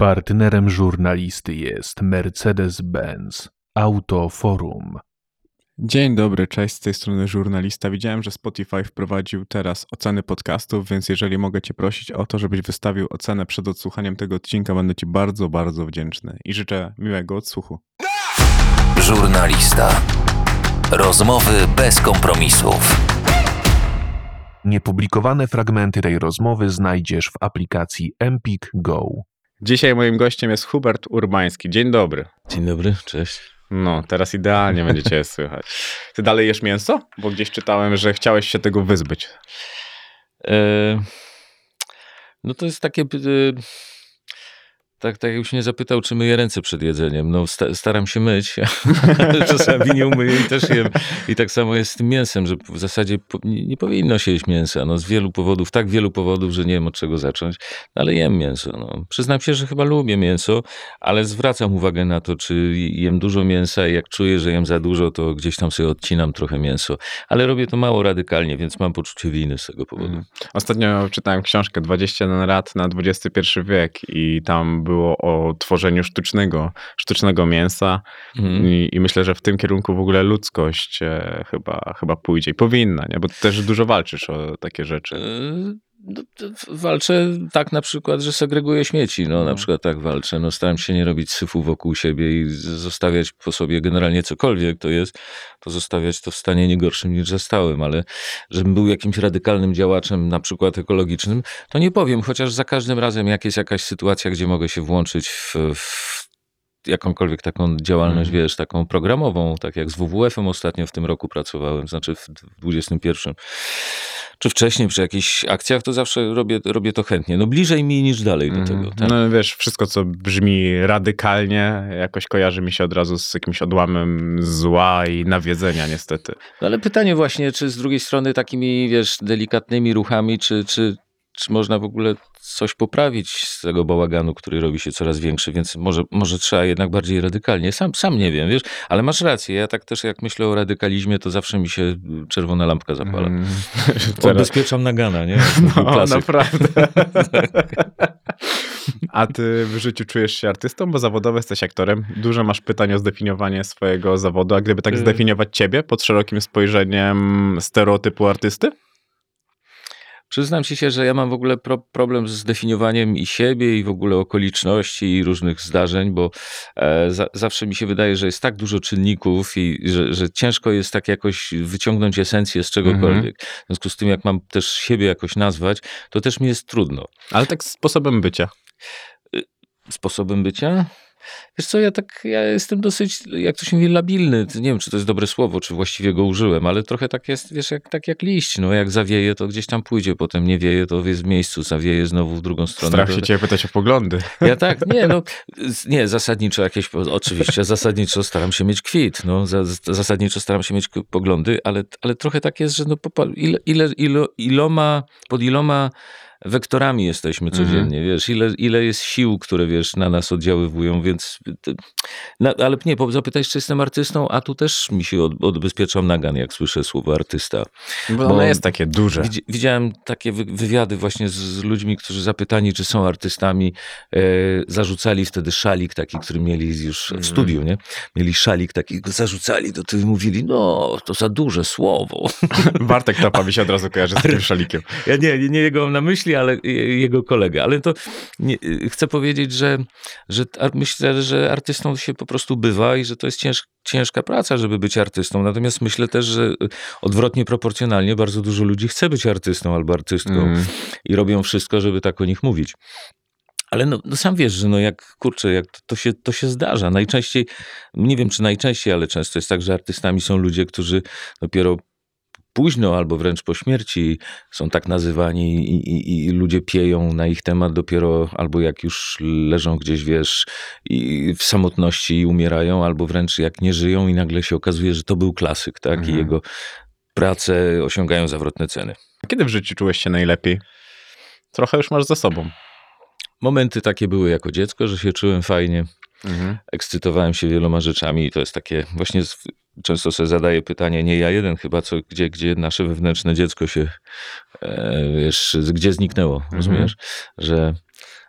Partnerem żurnalisty jest Mercedes-Benz Autoforum. Dzień dobry, cześć, z tej strony żurnalista. Widziałem, że Spotify wprowadził teraz oceny podcastów, więc jeżeli mogę Cię prosić o to, żebyś wystawił ocenę przed odsłuchaniem tego odcinka, będę Ci bardzo, bardzo wdzięczny i życzę miłego odsłuchu. Żurnalista. Rozmowy bez kompromisów. Niepublikowane fragmenty tej rozmowy znajdziesz w aplikacji Empik Go. Dzisiaj moim gościem jest Hubert Urbański. Dzień dobry. Dzień dobry, cześć. No, teraz idealnie będzie Cię słychać. Ty dalej jesz mięso? Bo gdzieś czytałem, że chciałeś się tego wyzbyć. E, no to jest takie... Tak, tak już nie zapytał, czy myję ręce przed jedzeniem. No sta, staram się myć, ale czasami nie umyję i też jem. I tak samo jest z tym mięsem, że w zasadzie po, nie, nie, powinno się jeść mięsa. No z wielu powodów, tak wielu powodów, że nie wiem od czego zacząć, no, ale jem mięso. No. Przyznam się, że chyba lubię mięso, ale zwracam uwagę na to, czy jem dużo mięsa i jak czuję, że jem za dużo, to gdzieś tam sobie odcinam trochę mięso. Ale robię to mało radykalnie, więc mam poczucie winy z tego powodu. Mm. Ostatnio czytałem książkę 21 lat na XXI wiek i tam było o tworzeniu sztucznego, sztucznego mięsa mm. I, I, myślę, że w tym kierunku w ogóle ludzkość e, chyba, chyba pójdzie i powinna, nie? bo też dużo walczysz o takie rzeczy. No, walczę tak na przykład, że segreguję śmieci. No, no, na przykład tak walczę. No, staram się nie robić syfu wokół siebie i zostawiać po sobie generalnie cokolwiek to jest, to zostawiać to w stanie nie gorszym niż zastałem, ale żebym był jakimś radykalnym działaczem, na przykład ekologicznym, to nie powiem, chociaż za każdym razem jak jest jakaś sytuacja, gdzie mogę się włączyć w, w jakąkolwiek taką działalność, mm. wiesz, taką programową, tak jak z WWF-em ostatnio w tym roku pracowałem, znaczy w 21 czy wcześniej przy jakichś akcjach, to zawsze robię, robię to chętnie. No bliżej mi niż dalej do mhm. tego. Tak? No wiesz, wszystko co brzmi radykalnie, jakoś kojarzy mi się od razu z jakimś odłamem zła i nawiedzenia niestety. No ale pytanie właśnie, czy z drugiej strony takimi, wiesz, delikatnymi ruchami, czy, czy, czy można w ogóle coś poprawić z tego bałaganu, który robi się coraz większy, więc może, może trzeba jednak bardziej radykalnie. Sam, sam nie wiem, wiesz, ale masz rację. Ja tak też jak myślę o radykalizmie, to zawsze mi się czerwona lampka zapala. Mm, Odbezpieczam nagana, nie? No, naprawdę. A ty w życiu czujesz się artystą, bo zawodowo jesteś aktorem. Dużo masz pytań o zdefiniowanie swojego zawodu, a gdyby tak y- zdefiniować ciebie pod szerokim spojrzeniem stereotypu artysty? Przyznam ci się, że ja mam w ogóle pro problem z definiowaniem i siebie, i w ogóle okoliczności, i różnych zdarzeń, bo e, za zawsze mi się wydaje, że jest tak dużo czynników i że, że ciężko jest tak jakoś wyciągnąć esencję z czegokolwiek. Mhm. W związku z tym, jak mam też siebie jakoś nazwać, to też mi jest trudno. Ale tak sposobem bycia. Y, sposobem bycia? Wiesz co, ja tak, ja jestem dosyć, jak to się mówi, labilny. Nie wiem, czy to jest dobre słowo, czy właściwie go użyłem, ale trochę tak jest, wiesz, jak, tak jak liść. No, jak zawieje, to gdzieś tam pójdzie, potem nie wieje, to jest w miejscu, zawieje znowu w drugą stronę. Strach się ciebie pytać o poglądy. Ja tak, nie, no, nie, zasadniczo jakieś, oczywiście, zasadniczo staram się mieć kwit, no, zasadniczo staram się mieć poglądy, ale, ale trochę tak jest, że no, ile, ile, ilo, iloma, pod iloma wektorami jesteśmy mhm. codziennie, mm. wiesz, ile, ile jest sił, które, wiesz, na nas oddziaływują, więc, no, ale nie, zapytaj, czy jestem artystą, a tu też mi się od, odbezpieczam nagan, jak słyszę słowo artysta. Bo, bo ono jest takie duże. Widziałem takie wywiady właśnie z, z ludźmi, którzy zapytani, czy są artystami, e, zarzucali wtedy szalik taki, który mieli już w mhm. studiu, nie? Mieli szalik taki, zarzucali do tyłu mówili, no, to za duże słowo. Bartek Topa mi się od razu kojarzy z tym szalikiem. Ja nie, nie, nie jego mam na myśli, myśli, ale jego kolega. Ale to nie, chcę powiedzieć, że, że myślę, że artystą się po prostu bywa i że to jest cięż, ciężka praca, żeby być artystą. Natomiast myślę też, że odwrotnie proporcjonalnie bardzo dużo ludzi chce być artystą albo artystką mm. i robią wszystko, żeby tak o nich mówić. Ale no, no, sam wiesz, że no jak kurczę, jak to, to, się, to się zdarza. Najczęściej, nie wiem czy najczęściej, ale często jest tak, że artystami są ludzie, którzy dopiero późno albo wręcz po śmierci są tak nazywani i, i, i, ludzie pieją na ich temat dopiero albo jak już leżą gdzieś, wiesz, i w samotności i umierają, albo wręcz jak nie żyją i nagle się okazuje, że to był klasyk, tak? Mhm. I jego prace osiągają zawrotne ceny. Kiedy w życiu czułeś się najlepiej? Trochę już masz za sobą. Momenty takie były jako dziecko, że się czułem fajnie. Mhm. Ekscytowałem się wieloma rzeczami i to jest takie właśnie często sobie zadaję pytanie, nie ja jeden chyba, co, gdzie, gdzie nasze wewnętrzne dziecko się, e, wiesz, gdzie zniknęło, mhm. rozumiesz? Że,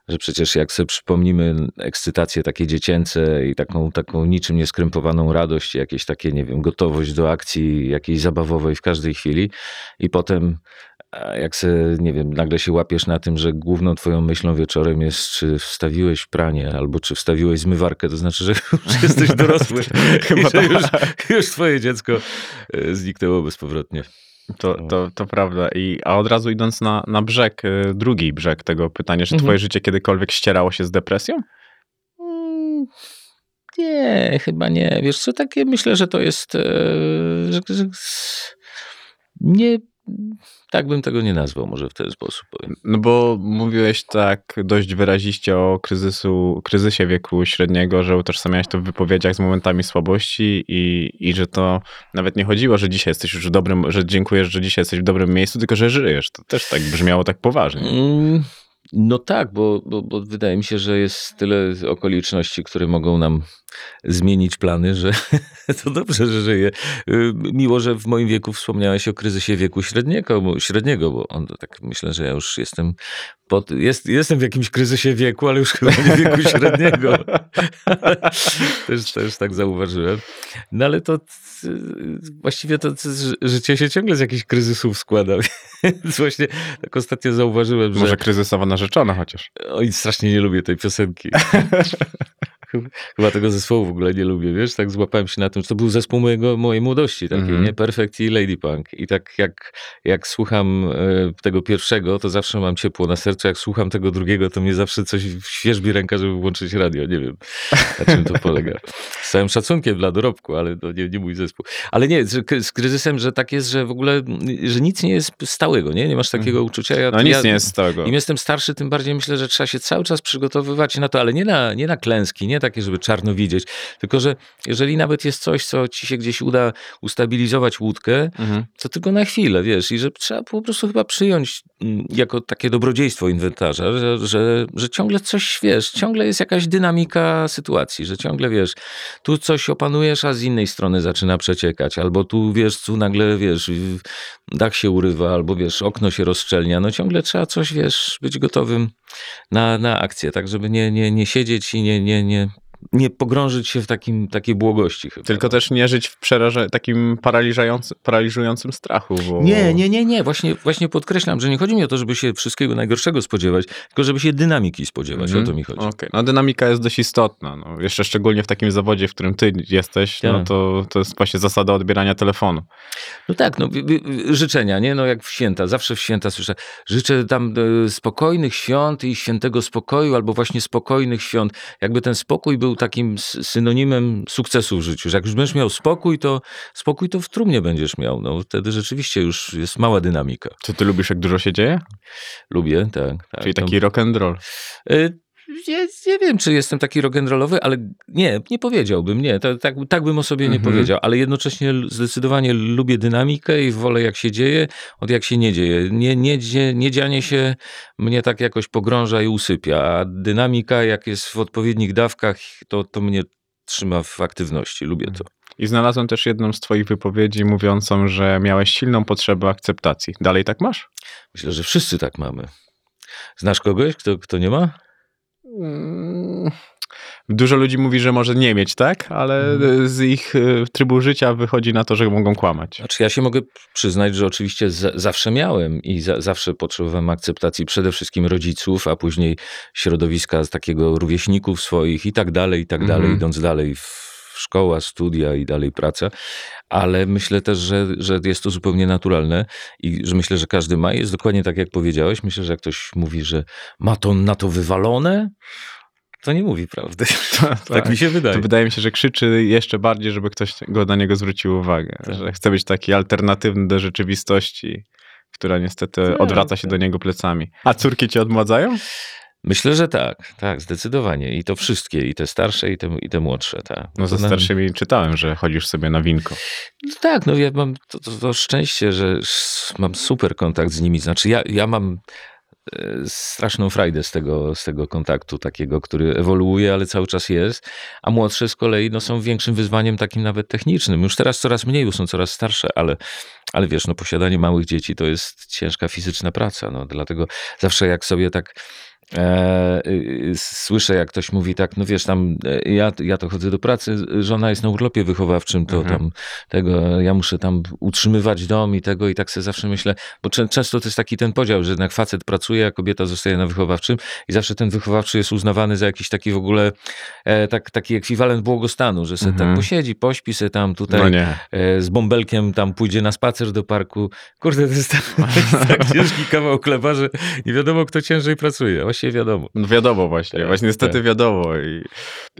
że przecież jak sobie przypomnimy ekscytacje takie dziecięce i taką, taką niczym nieskrępowaną radość, jakieś takie, nie wiem, gotowość do akcji jakiejś zabawowej w każdej chwili i potem jak se, nie wiem, nagle się łapiesz na tym, że główną twoją myślą wieczorem jest, czy wstawiłeś pranie, albo czy wstawiłeś zmywarkę, to znaczy, że już jesteś dorosły Chyba że już, tak. już twoje dziecko e, zniknęło bezpowrotnie. To, to, to prawda. I, a od razu idąc na, na brzeg, y, drugi brzeg tego pytania, czy Mhm. twoje życie kiedykolwiek ścierało się z depresją? Mm, Nie, chyba nie. Wiesz co, takie myślę, że to jest. e, Że, że, nie. Tak bym tego nie nazwał, może w ten sposób powiem. No bo mówiłeś tak dość wyraziście o kryzysu, kryzysie wieku średniego, że utożsamiałeś to w wypowiedziach z momentami słabości i, i że to nawet nie chodziło, że dzisiaj jesteś już w dobrym, że dziękujesz, że dzisiaj jesteś w dobrym miejscu, tylko że żyjesz. To też tak brzmiało tak poważnie. Mm, No tak, bo, bo, bo wydaje mi się, że jest tyle okoliczności, które mogą nam zmienić plany, że to dobrze, że żyję. Y, Miło, że w moim wieku wspomniałeś o kryzysie wieku średniego, bo, średniego, bo on tak myślę, że ja już jestem pod, jest, jestem w jakimś kryzysie wieku, ale już chyba nie wieku średniego. też, też tak zauważyłem. No ale to właściwie to, to ży- życie się ciągle z jakichś kryzysów składa. Więc właśnie tak ostatnio zauważyłem, że... Może kryzysowa narzeczona chociaż. Oj, strasznie nie lubię tej piosenki. Chyba tego zespołu w ogóle nie lubię, wiesz? Tak złapałem się na tym, że to był zespół mojego, mojej młodości takiej, Mhm. nie? Perfect i Lady Punk. I tak jak, jak słucham e, tego pierwszego, to zawsze mam ciepło na sercu. Jak słucham tego drugiego, to mnie zawsze coś świeżbi ręka, żeby włączyć radio. Nie wiem, na czym to polega. Z całym szacunkiem dla dorobku, ale to nie, nie mój zespół. Ale nie, z, z kryzysem, że tak jest, że w ogóle, że nic nie jest stałego, nie? Nie masz takiego uczucia. Ja, No nic ja, nie jest stałego. im jestem starszy, tym bardziej myślę, że trzeba się cały czas przygotowywać na to, ale nie na, nie na klęski, nie takie, żeby czarno widzieć, tylko że jeżeli nawet jest coś, co ci się gdzieś uda ustabilizować łódkę, Mhm. to tylko na chwilę, wiesz, i że trzeba po prostu chyba przyjąć mm, jako takie dobrodziejstwo inwentarza, że, że, że ciągle coś, wiesz, ciągle jest jakaś dynamika sytuacji, że ciągle, wiesz, tu coś opanujesz, a z innej strony zaczyna przeciekać, albo tu, wiesz, tu nagle, wiesz, dach się urywa, albo, wiesz, okno się rozszczelnia, no ciągle trzeba coś, wiesz, być gotowym na, na akcję, tak, żeby nie, nie, nie siedzieć i nie, nie, nie, nie pogrążyć się w takim, takiej błogości chyba. Tylko też nie żyć w przeraże, takim paraliżującym, strachu. Bo... Nie, nie, nie, nie. Właśnie, właśnie podkreślam, że nie chodzi mi o to, żeby się wszystkiego najgorszego spodziewać, tylko żeby się dynamiki spodziewać. Mhm. O to mi chodzi. Okej, no dynamika jest dość istotna. No, jeszcze szczególnie w takim zawodzie, w którym ty jesteś, no Tak. to, to jest właśnie zasada odbierania telefonu. No tak, no, wi- wi- życzenia, nie? No jak w święta, zawsze w święta słyszę, życzę tam e, spokojnych świąt i świętego spokoju, albo właśnie spokojnych świąt. Jakby ten spokój był takim s- synonimem sukcesu w życiu, że jak już będziesz miał spokój, to spokój to w trumnie będziesz miał. No wtedy rzeczywiście już jest mała dynamika. Czy ty lubisz, jak dużo się dzieje? Lubię, tak. tak Czyli taki rock and roll. Y, Nie, nie wiem, czy jestem taki rock'n'rollowy, ale nie, nie powiedziałbym, nie, to, tak, tak bym o sobie nie Mhm. powiedział, ale jednocześnie zdecydowanie lubię dynamikę i wolę jak się dzieje, od jak się nie dzieje. Nie, nie, dzie- nie dzianie się mnie tak jakoś pogrąża i usypia, a dynamika jak jest w odpowiednich dawkach, to, to mnie trzyma w aktywności, lubię to. I znalazłem też jedną z twoich wypowiedzi mówiącą, że miałeś silną potrzebę akceptacji. Dalej tak masz? Myślę, że wszyscy tak mamy. Znasz kogoś, kto, kto nie ma? Mm, Dużo ludzi mówi, że może nie mieć, tak? Ale Mhm. z ich y, trybu życia wychodzi na to, że mogą kłamać. Znaczy ja się mogę przyznać, że oczywiście za, zawsze miałem i za, zawsze potrzebowałem akceptacji przede wszystkim rodziców, a później środowiska z takiego rówieśników swoich i tak dalej, i tak dalej, Mhm. idąc dalej w szkoła, studia i dalej praca, ale myślę też, że, że jest to zupełnie naturalne i że myślę, że każdy ma. Jest dokładnie tak, jak powiedziałeś. Myślę, że jak ktoś mówi, że ma to na to wywalone, to nie mówi prawdy. tak mi się wydaje. To wydaje mi się, że krzyczy jeszcze bardziej, żeby ktoś go na niego zwrócił uwagę. Tak. Że chce być taki alternatywny do rzeczywistości, która niestety Tak, odwraca się tak. do niego plecami. A córki cię odmładzają? Myślę, że tak, tak, zdecydowanie. I to wszystkie, i te starsze, i te, i te młodsze. Tak. No ze starszymi czytałem, że chodzisz sobie na winko. No tak, no ja mam to, to, to szczęście, że mam super kontakt z nimi. Znaczy ja, ja mam e, straszną frajdę z tego, z tego kontaktu takiego, który ewoluuje, ale cały czas jest, a młodsze z kolei no, są większym wyzwaniem takim nawet technicznym. Już teraz coraz mniej, bo są coraz starsze, ale, ale wiesz, no, posiadanie małych dzieci to jest ciężka fizyczna praca, no, dlatego zawsze jak sobie tak słyszę, jak ktoś mówi tak, no wiesz, tam e, ja, ja to chodzę do pracy, żona jest na urlopie wychowawczym, to Mhm. tam tego, ja muszę tam utrzymywać dom i tego i tak sobie zawsze myślę, bo czę- często to jest taki ten podział, że jednak facet pracuje, a kobieta zostaje na wychowawczym i zawsze ten wychowawczy jest uznawany za jakiś taki w ogóle e, tak, taki ekwiwalent błogostanu, że sobie Mhm. tak posiedzi, pośpi sobie tam tutaj No e, z bąbelkiem tam pójdzie na spacer do parku. Kurde, to jest tak, to jest tak ciężki kawał chleba, że nie wiadomo, kto ciężej pracuje. Właściwie wiadomo. No wiadomo właśnie, Tak, właśnie niestety tak. wiadomo i,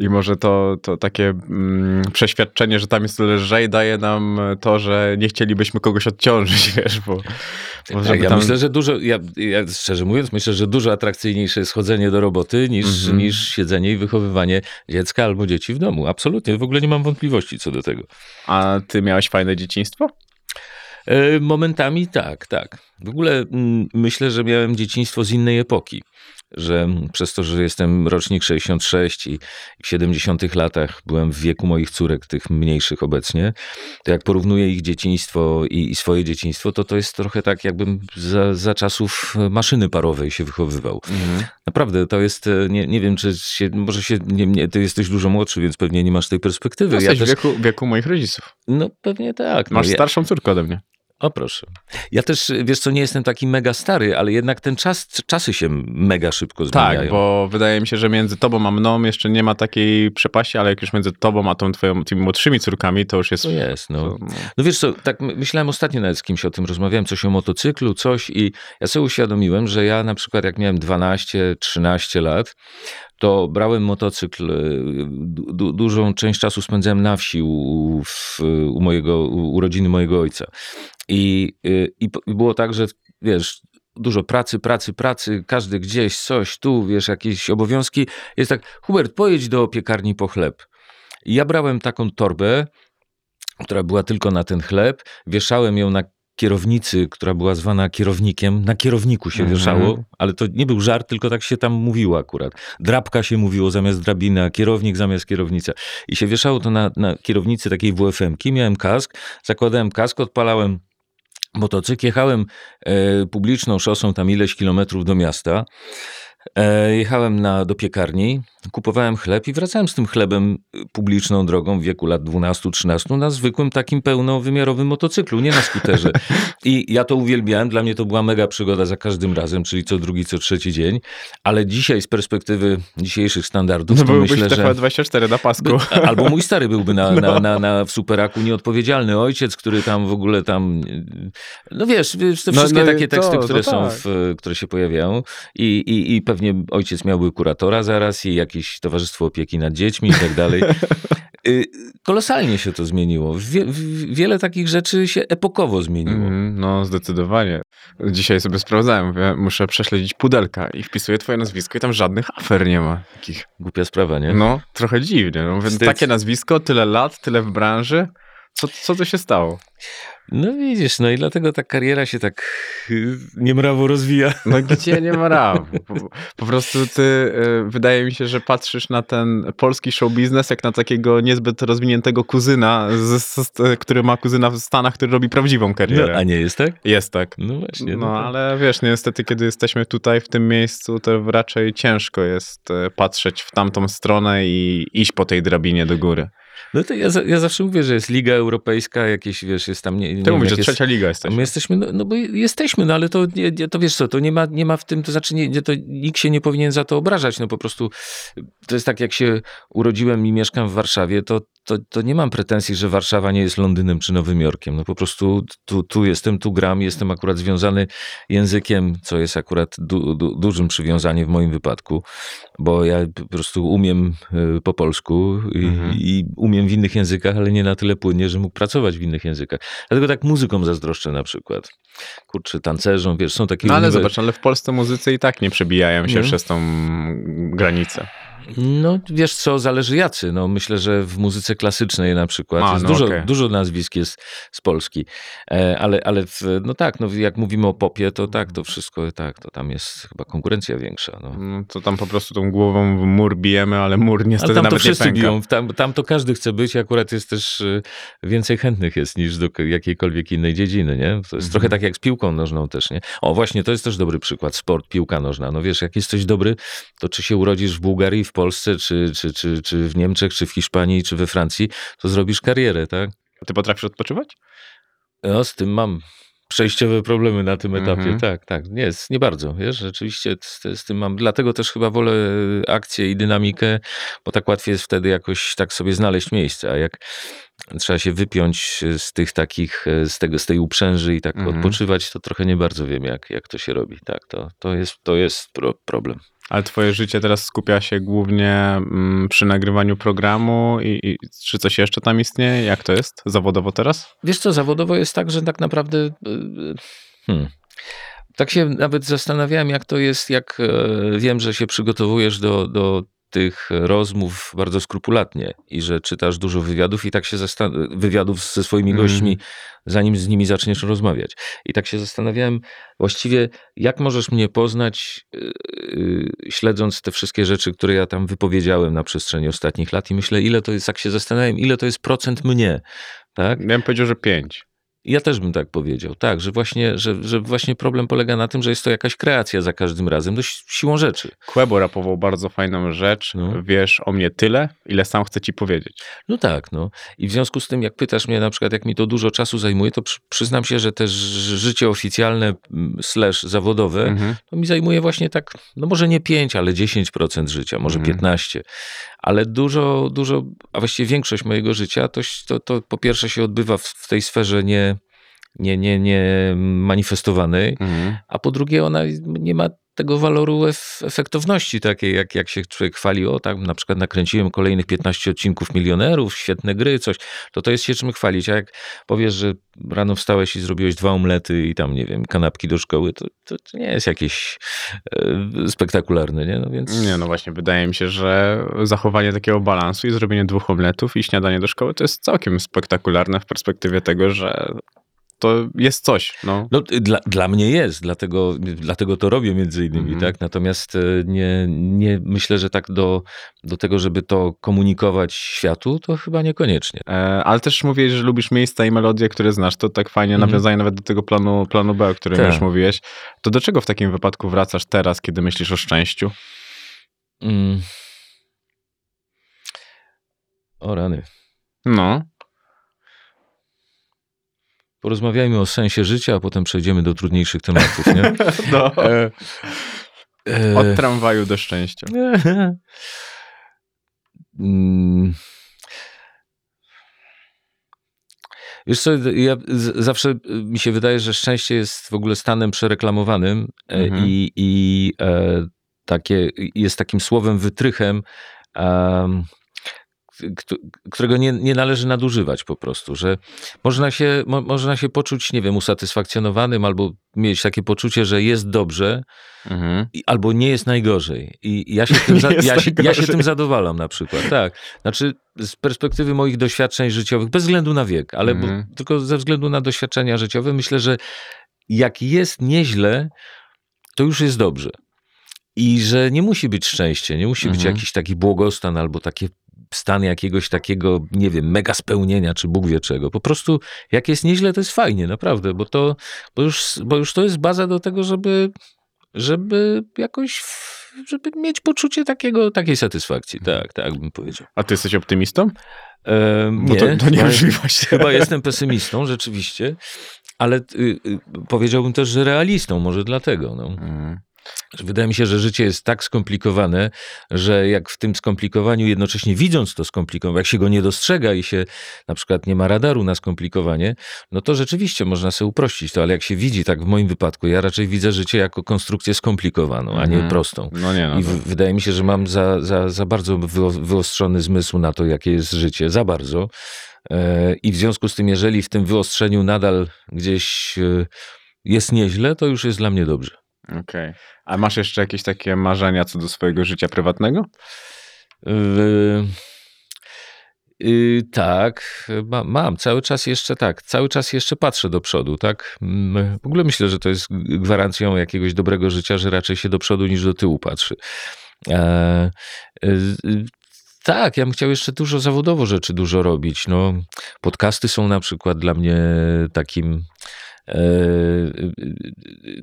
i może to, to takie mm, przeświadczenie, że tam jest lżej daje nam to, że nie chcielibyśmy kogoś odciążyć, wiesz, bo, bo Tak, ja tam... myślę, że dużo, ja, ja szczerze mówiąc, myślę, że dużo atrakcyjniejsze jest chodzenie do roboty niż, Mhm. niż siedzenie i wychowywanie dziecka albo dzieci w domu. Absolutnie, w ogóle nie mam wątpliwości co do tego. A ty miałeś fajne dzieciństwo? E, Momentami tak, tak. W ogóle mm, myślę, że miałem dzieciństwo z innej epoki. Że przez to, że jestem rocznik 66 i w 70 latach byłem w wieku moich córek, tych mniejszych obecnie, to jak porównuję ich dzieciństwo i, i swoje dzieciństwo, to to jest trochę tak, jakbym za, za czasów maszyny parowej się wychowywał. Naprawdę, to jest, e, nie, nie wiem, czy się, może się, nie, nie, ty jesteś dużo młodszy, więc pewnie nie masz tej perspektywy. Jesteś ja w też, wieku, wieku moich rodziców. no pewnie tak. Masz no, ja, starszą córkę ode mnie. O proszę. Ja też, wiesz co, nie jestem taki mega stary, ale jednak ten czas, czasy się mega szybko zmieniają. Tak, bo wydaje mi się, że między tobą a mną jeszcze nie ma takiej przepaści, ale jak już między tobą a tą twoją, tymi młodszymi córkami, to już jest... To jest, no. No wiesz co, tak my- myślałem ostatnio nawet z kimś o tym, rozmawiałem coś o motocyklu, coś i ja sobie uświadomiłem, że ja na przykład jak miałem 12-13 lat, to brałem motocykl, y, du, du, dużą część czasu spędzałem na wsi u, w, u mojego, u rodziny mojego ojca. I, y, i, i było tak, że wiesz, dużo pracy, pracy, pracy, każdy gdzieś, coś, tu, wiesz, jakieś obowiązki. Jest tak, Hubert, pojedź do piekarni po chleb. I ja brałem taką torbę, która była tylko na ten chleb, wieszałem ją na kierownicy, która była zwana kierownikiem, na kierowniku się Mhm. wieszało, ale to nie był żart, tylko tak się tam mówiło akurat. Drabka się mówiło zamiast drabina, kierownik zamiast kierownica. I się wieszało to na, na kierownicy takiej WFM-ki, miałem kask, zakładałem kask, odpalałem motocykl, jechałem e, publiczną szosą tam ileś kilometrów do miasta, jechałem na, do piekarni, kupowałem chleb i wracałem z tym chlebem y, publiczną drogą w wieku lat 12-13 na zwykłym takim pełnowymiarowym motocyklu, nie na skuterze. I ja to uwielbiałem, dla mnie to była mega przygoda za każdym razem, czyli co drugi, co trzeci dzień, ale dzisiaj z perspektywy dzisiejszych standardów, No to myślę, że... TVP24 na pasku. By- Albo mój stary byłby na, na, na, na, w superaku nieodpowiedzialny ojciec, który tam w ogóle tam. No wiesz, wiesz te No, wszystkie no i takie to, teksty, no które są, tak. w, które się pojawiają. I, i, I pewnie ojciec miałby kuratora zaraz i jakieś towarzystwo opieki nad dziećmi i tak dalej. Y, Kolosalnie się to zmieniło. Wie, wiele takich rzeczy się epokowo zmieniło. Mhm, no, zdecydowanie. Dzisiaj sobie sprawdzałem, mówię, muszę prześledzić pudelka i wpisuję twoje nazwisko i tam żadnych afer nie ma. Takich. Głupia sprawa, nie? No, trochę dziwnie. No, mówię, takie nazwisko, tyle lat, tyle w branży. Co, co to się stało? No widzisz, no i dlatego ta kariera się tak y, niemrawo rozwija. No gdzie nie ma rawu. Po, po prostu ty, y, wydaje mi się, że patrzysz na ten polski show biznes jak na takiego niezbyt rozwiniętego kuzyna, z, z, który ma kuzyna w Stanach, który robi prawdziwą No, karierę. a nie jest tak? Jest tak. No właśnie. No, tak. ale wiesz, niestety, kiedy jesteśmy tutaj w tym miejscu, to raczej ciężko jest e, patrzeć w tamtą stronę i iść po tej drabinie do góry. No to ja, ja zawsze mówię, że jest Liga Europejska, jakieś, wiesz, jest tam... Nie, nie Ty mówisz, że jest- trzecia liga A jesteś. My jesteśmy, no, no bo jesteśmy, no ale to, nie, to wiesz co, to nie ma, nie ma w tym, to znaczy nie, to nikt się nie powinien za to obrażać, no po prostu to jest tak, jak się urodziłem i mieszkam w Warszawie, to, to, to nie mam pretensji, że Warszawa nie jest Londynem czy Nowym Jorkiem, no po prostu tu, tu jestem, tu gram, jestem akurat związany językiem, co jest akurat du, du, dużym przywiązaniem w moim wypadku, bo ja po prostu umiem y, po polsku i, Mhm. i umiem w innych językach, ale nie na tyle płynnie, że mógł pracować w innych językach. Dlatego tak muzykom zazdroszczę na przykład. Kurczę, tancerzom, wiesz, są takie... No ale uniwer- zobacz, ale w Polsce muzycy i tak nie przebijają się Nie. przez tą granicę. No wiesz co, zależy jacy. No, myślę, że w muzyce klasycznej na przykład A, jest no dużo, okej. dużo nazwisk jest z Polski. E, ale ale w, no tak, no, jak mówimy o popie, to tak, to wszystko tak, to tam jest chyba konkurencja większa. No. No, to tam po prostu tą głową w mur bijemy, ale mur niestety Ale tam to nawet nie wszyscy pęka. biją, tam, tam to każdy chce być, akurat jest też y, więcej chętnych jest niż do jakiejkolwiek innej dziedziny, nie? To jest Mhm. trochę tak jak z piłką nożną też, nie? O, właśnie, to jest też dobry przykład, sport, piłka nożna. No wiesz, jak jest coś dobry, to czy się urodzisz w Bułgarii, w Polsce, czy, czy, czy, czy w Niemczech, czy w Hiszpanii, czy we Francji, to zrobisz karierę, tak? Ty potrafisz odpoczywać? No, z tym mam przejściowe problemy na tym etapie. Mhm. Tak, tak. Nie, nie bardzo. Wiesz, rzeczywiście z, z tym mam. Dlatego też chyba wolę akcję i dynamikę, bo tak łatwiej jest wtedy jakoś tak sobie znaleźć miejsce. A jak trzeba się wypiąć z tych takich, z, tego, z tej uprzęży i tak Mhm. odpoczywać, to trochę nie bardzo wiem, jak, jak to się robi. Tak, to, to jest, to jest pro, problem. Ale twoje życie teraz skupia się głównie mm, przy nagrywaniu programu i, i czy coś jeszcze tam istnieje? Jak to jest zawodowo teraz? Wiesz co, zawodowo jest tak, że tak naprawdę. y, y, Hmm. Tak się nawet zastanawiałem, jak to jest, jak e, wiem, że się przygotowujesz do, do tych rozmów bardzo skrupulatnie i że czytasz dużo wywiadów i tak się zastan- wywiadów ze swoimi Mhm. gośćmi, zanim z nimi zaczniesz rozmawiać. I tak się zastanawiałem właściwie, jak możesz mnie poznać, y, y, śledząc te wszystkie rzeczy, które ja tam wypowiedziałem na przestrzeni ostatnich lat i myślę, ile to jest, jak się zastanawiam, ile to jest procent mnie, tak? Ja bym powiedział, że pięć. Ja też bym tak powiedział, tak, że właśnie, że, że właśnie problem polega na tym, że jest to jakaś kreacja za każdym razem, no si- siłą rzeczy. Kłebo rapował bardzo fajną rzecz. No. Wiesz o mnie tyle, ile sam chcę ci powiedzieć. No tak, no. I w związku z tym, jak pytasz mnie na przykład, jak mi to dużo czasu zajmuje, to przy, przyznam się, że też życie oficjalne mm, slash zawodowe, Mhm. to mi zajmuje właśnie tak, no może nie 5, ale 10% życia, może Mhm. 15. Ale dużo, dużo, a właściwie większość mojego życia, to, to, to po pierwsze się odbywa w, w tej sferze nie, nie, nie, nie manifestowanej, Mhm. a po drugie ona nie ma tego waloru ef- efektowności takiej, jak, jak się człowiek chwali, o tak, na przykład nakręciłem kolejnych 15 odcinków Milionerów, świetne gry, coś, to to jest się czym chwalić, a jak powiesz, że rano wstałeś i zrobiłeś dwa omlety i tam, nie wiem, kanapki do szkoły, to, to, to nie jest jakieś e, spektakularne, nie? No więc... Nie, no właśnie, wydaje mi się, że zachowanie takiego balansu i zrobienie dwóch omletów i śniadanie do szkoły to jest całkiem spektakularne w perspektywie tego, że to jest coś. No. No, dla, dla mnie jest, dlatego, dlatego to robię między innymi, Mhm. tak? Natomiast e, nie, nie myślę, że tak do, do tego, żeby to komunikować światu, to chyba niekoniecznie. E, ale też mówiłeś, że lubisz miejsca i melodie, które znasz. To tak fajnie Mhm. nawiązanie nawet do tego planu, planu B, o którym Tak. już mówiłeś. To do czego w takim wypadku wracasz teraz, kiedy myślisz o szczęściu? Mm. O rany. No, Porozmawiajmy o sensie życia, a potem przejdziemy do trudniejszych tematów, nie? no. E, e, Od tramwaju do szczęścia. Mm. Wiesz co, ja z- zawsze mi się wydaje, że szczęście jest w ogóle stanem przereklamowanym e, Mhm. i, i e, takie, jest takim słowem wytrychem, którego nie, nie należy nadużywać po prostu, że można się, mo, można się poczuć, nie wiem, usatysfakcjonowanym albo mieć takie poczucie, że jest dobrze, Mhm. i- albo nie jest najgorzej. I ja się tym, za, ja się, ja się tym zadowalam na przykład. Tak. Znaczy, z perspektywy moich doświadczeń życiowych, bez względu na wiek, ale bo, Mhm. tylko ze względu na doświadczenia życiowe, myślę, że jak jest nieźle, to już jest dobrze. I że nie musi być szczęście, nie musi być Mhm. jakiś taki błogostan albo taki stan jakiegoś takiego, nie wiem, mega spełnienia, czy Bóg wie czego. Po prostu jak jest nieźle, to jest fajnie, naprawdę, bo to, bo już, bo już to jest baza do tego, żeby, żeby jakoś, żeby mieć poczucie takiego, takiej satysfakcji. Tak, tak bym powiedział. A ty jesteś optymistą? Ehm, Bo nie, to, to chyba- niemożliwość. Chyba jestem pesymistą, rzeczywiście, ale y, y, powiedziałbym też, że realistą, może dlatego. No. Mhm. Wydaje mi się, że życie jest tak skomplikowane, że jak w tym skomplikowaniu, jednocześnie widząc to skomplikowanie, jak się go nie dostrzega i się na przykład nie ma radaru na skomplikowanie, no to rzeczywiście można sobie uprościć to, ale jak się widzi, tak w moim wypadku, ja raczej widzę życie jako konstrukcję skomplikowaną, a nie Mhm. prostą. No nie, no. I w, wydaje mi się, że mam za, za, za bardzo wyo- wyostrzony zmysł na to, jakie jest życie, za bardzo. E, I w związku z tym, jeżeli w tym wyostrzeniu nadal gdzieś e, jest nieźle, to już jest dla mnie dobrze. Okej. A masz jeszcze jakieś takie marzenia co do swojego życia prywatnego? Yy, yy, tak, ma, mam, cały czas jeszcze tak, cały czas jeszcze patrzę do przodu, tak. W ogóle myślę, że to jest gwarancją jakiegoś dobrego życia, że raczej się do przodu niż do tyłu patrzy. E, y, y, tak, ja bym chciał jeszcze dużo zawodowo rzeczy dużo robić. No, podcasty są na przykład dla mnie takim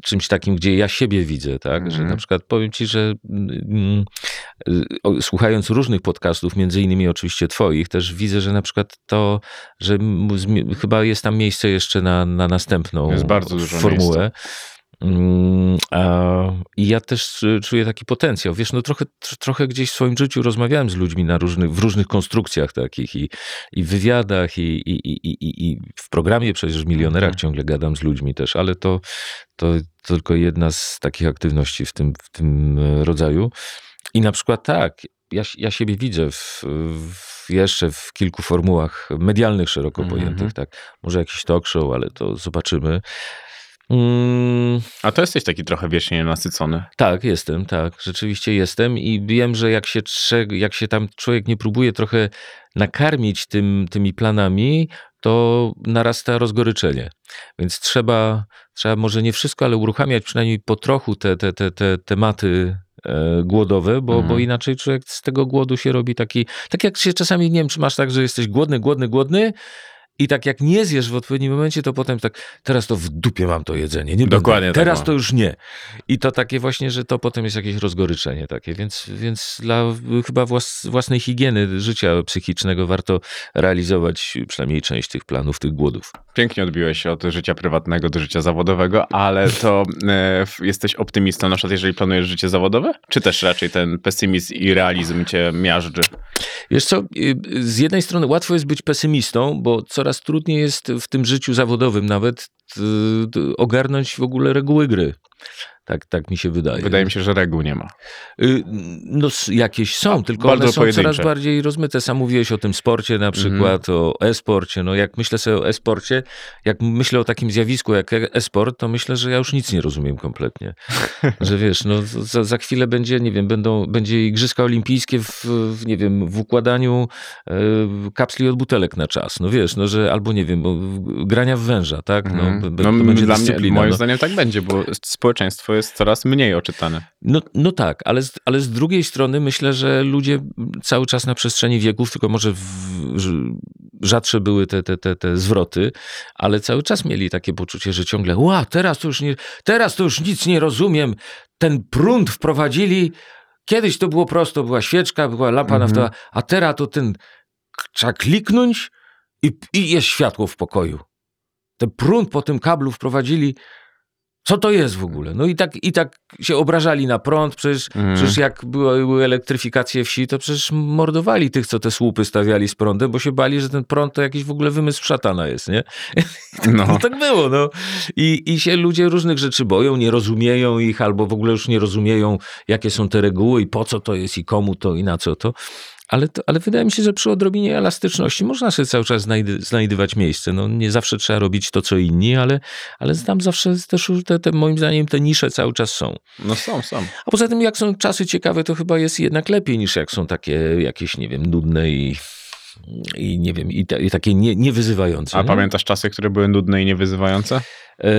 czymś takim, gdzie ja siebie widzę, tak? Że Mhm. na przykład powiem ci, że mm, słuchając różnych podcastów, między innymi oczywiście twoich, też widzę, że na przykład to, że chyba jest tam miejsce jeszcze na, na następną formułę. Mm, a, I ja też y, czuję taki potencjał. Wiesz, no trochę, tr- trochę gdzieś w swoim życiu rozmawiałem z ludźmi na różnych, w różnych konstrukcjach takich i, i wywiadach, i, i, i, i, w programie przecież w Milionerach Mhm. ciągle gadam z ludźmi też, ale to, to tylko jedna z takich aktywności w tym, w tym e, rodzaju. I na przykład tak, ja, ja siebie widzę w, w jeszcze w kilku formułach medialnych szeroko Mhm. pojętych, tak. Może jakiś talk show, ale to zobaczymy. Mm, A to jesteś taki trochę wiecznie nasycony. tak, jestem, tak, rzeczywiście jestem i wiem, że jak się, jak się tam człowiek nie próbuje trochę nakarmić tym, tymi planami, to narasta rozgoryczenie. Więc trzeba, trzeba może nie wszystko, ale uruchamiać przynajmniej po trochu te, te, te, te tematy e, głodowe, bo, Mhm. bo inaczej człowiek z tego głodu się robi taki, tak jak się czasami, nie wiem, czy masz tak, że jesteś głodny, głodny, głodny, i tak jak nie zjesz w odpowiednim momencie, to potem tak, teraz to w dupie mam to jedzenie. Nie Dokładnie będę. tak Teraz mam. to już nie. I to takie właśnie, że to potem jest jakieś rozgoryczenie takie, więc, więc dla chyba włas, własnej higieny życia psychicznego warto realizować przynajmniej część tych planów, tych głodów. Pięknie odbiłeś się od życia prywatnego do życia zawodowego, ale to e, jesteś optymistą na przykład, jeżeli planujesz życie zawodowe? Czy też raczej ten pesymizm i realizm cię miażdży? Wiesz co, y, z jednej strony łatwo jest być pesymistą, bo coraz trudniej jest w tym życiu zawodowym nawet y, y, ogarnąć w ogóle reguły gry. Tak, tak mi się wydaje. Wydaje mi się, że reguł nie ma. Y, No jakieś są, tylko bardzo one są pojedyncze. coraz bardziej rozmyte. Sam mówiłeś o tym sporcie na przykład, o e-sporcie. No jak myślę sobie o e-sporcie, jak myślę o takim zjawisku jak e- e-sport, to myślę, że ja już nic nie rozumiem kompletnie. że wiesz, no za, za chwilę będzie, nie wiem, będą, będzie igrzyska olimpijskie w, w nie wiem, w układaniu e, kapsli od butelek na czas. No wiesz, no że albo nie wiem, grania w węża, tak? No, Mhm. b- no, będzie dla mnie, dyscyplina. moim no. zdaniem tak będzie, bo społeczeństwo jest coraz mniej oczytane. No, no tak, ale z, ale z drugiej strony myślę, że ludzie cały czas na przestrzeni wieków, tylko może w, rz- rzadsze były te, te, te, te zwroty, ale cały czas mieli takie poczucie, że ciągle, ła, teraz to już nie, teraz to już nic nie rozumiem, ten prąd wprowadzili, kiedyś to było prosto, była świeczka, była lampa Mhm. naftowa, a teraz to ten, trzeba kliknąć i, i jest światło w pokoju. Ten prąd po tym kablu wprowadzili, co to jest w ogóle? No i tak, i tak się obrażali na prąd, przecież, Mhm. przecież jak były, były elektryfikacje wsi, to przecież mordowali tych, co te słupy stawiali z prądem, bo się bali, że ten prąd to jakiś w ogóle wymysł szatana jest, nie? No. No tak było, no. I, I się ludzie różnych rzeczy boją, nie rozumieją ich, albo w ogóle już nie rozumieją, jakie są te reguły i po co to jest i komu to i na co to. Ale, to, ale wydaje mi się, że przy odrobinie elastyczności można sobie cały czas znajdy, znajdywać miejsce. No, nie zawsze trzeba robić to, co inni, ale, ale tam zawsze też te, te, moim zdaniem te nisze cały czas są. No są, są. A poza tym, jak są czasy ciekawe, to chyba jest jednak lepiej niż jak są takie jakieś, nie wiem, nudne i, i nie wiem, i, te, i takie nie, niewyzywające. A nie? pamiętasz czasy, które były nudne i niewyzywające? E,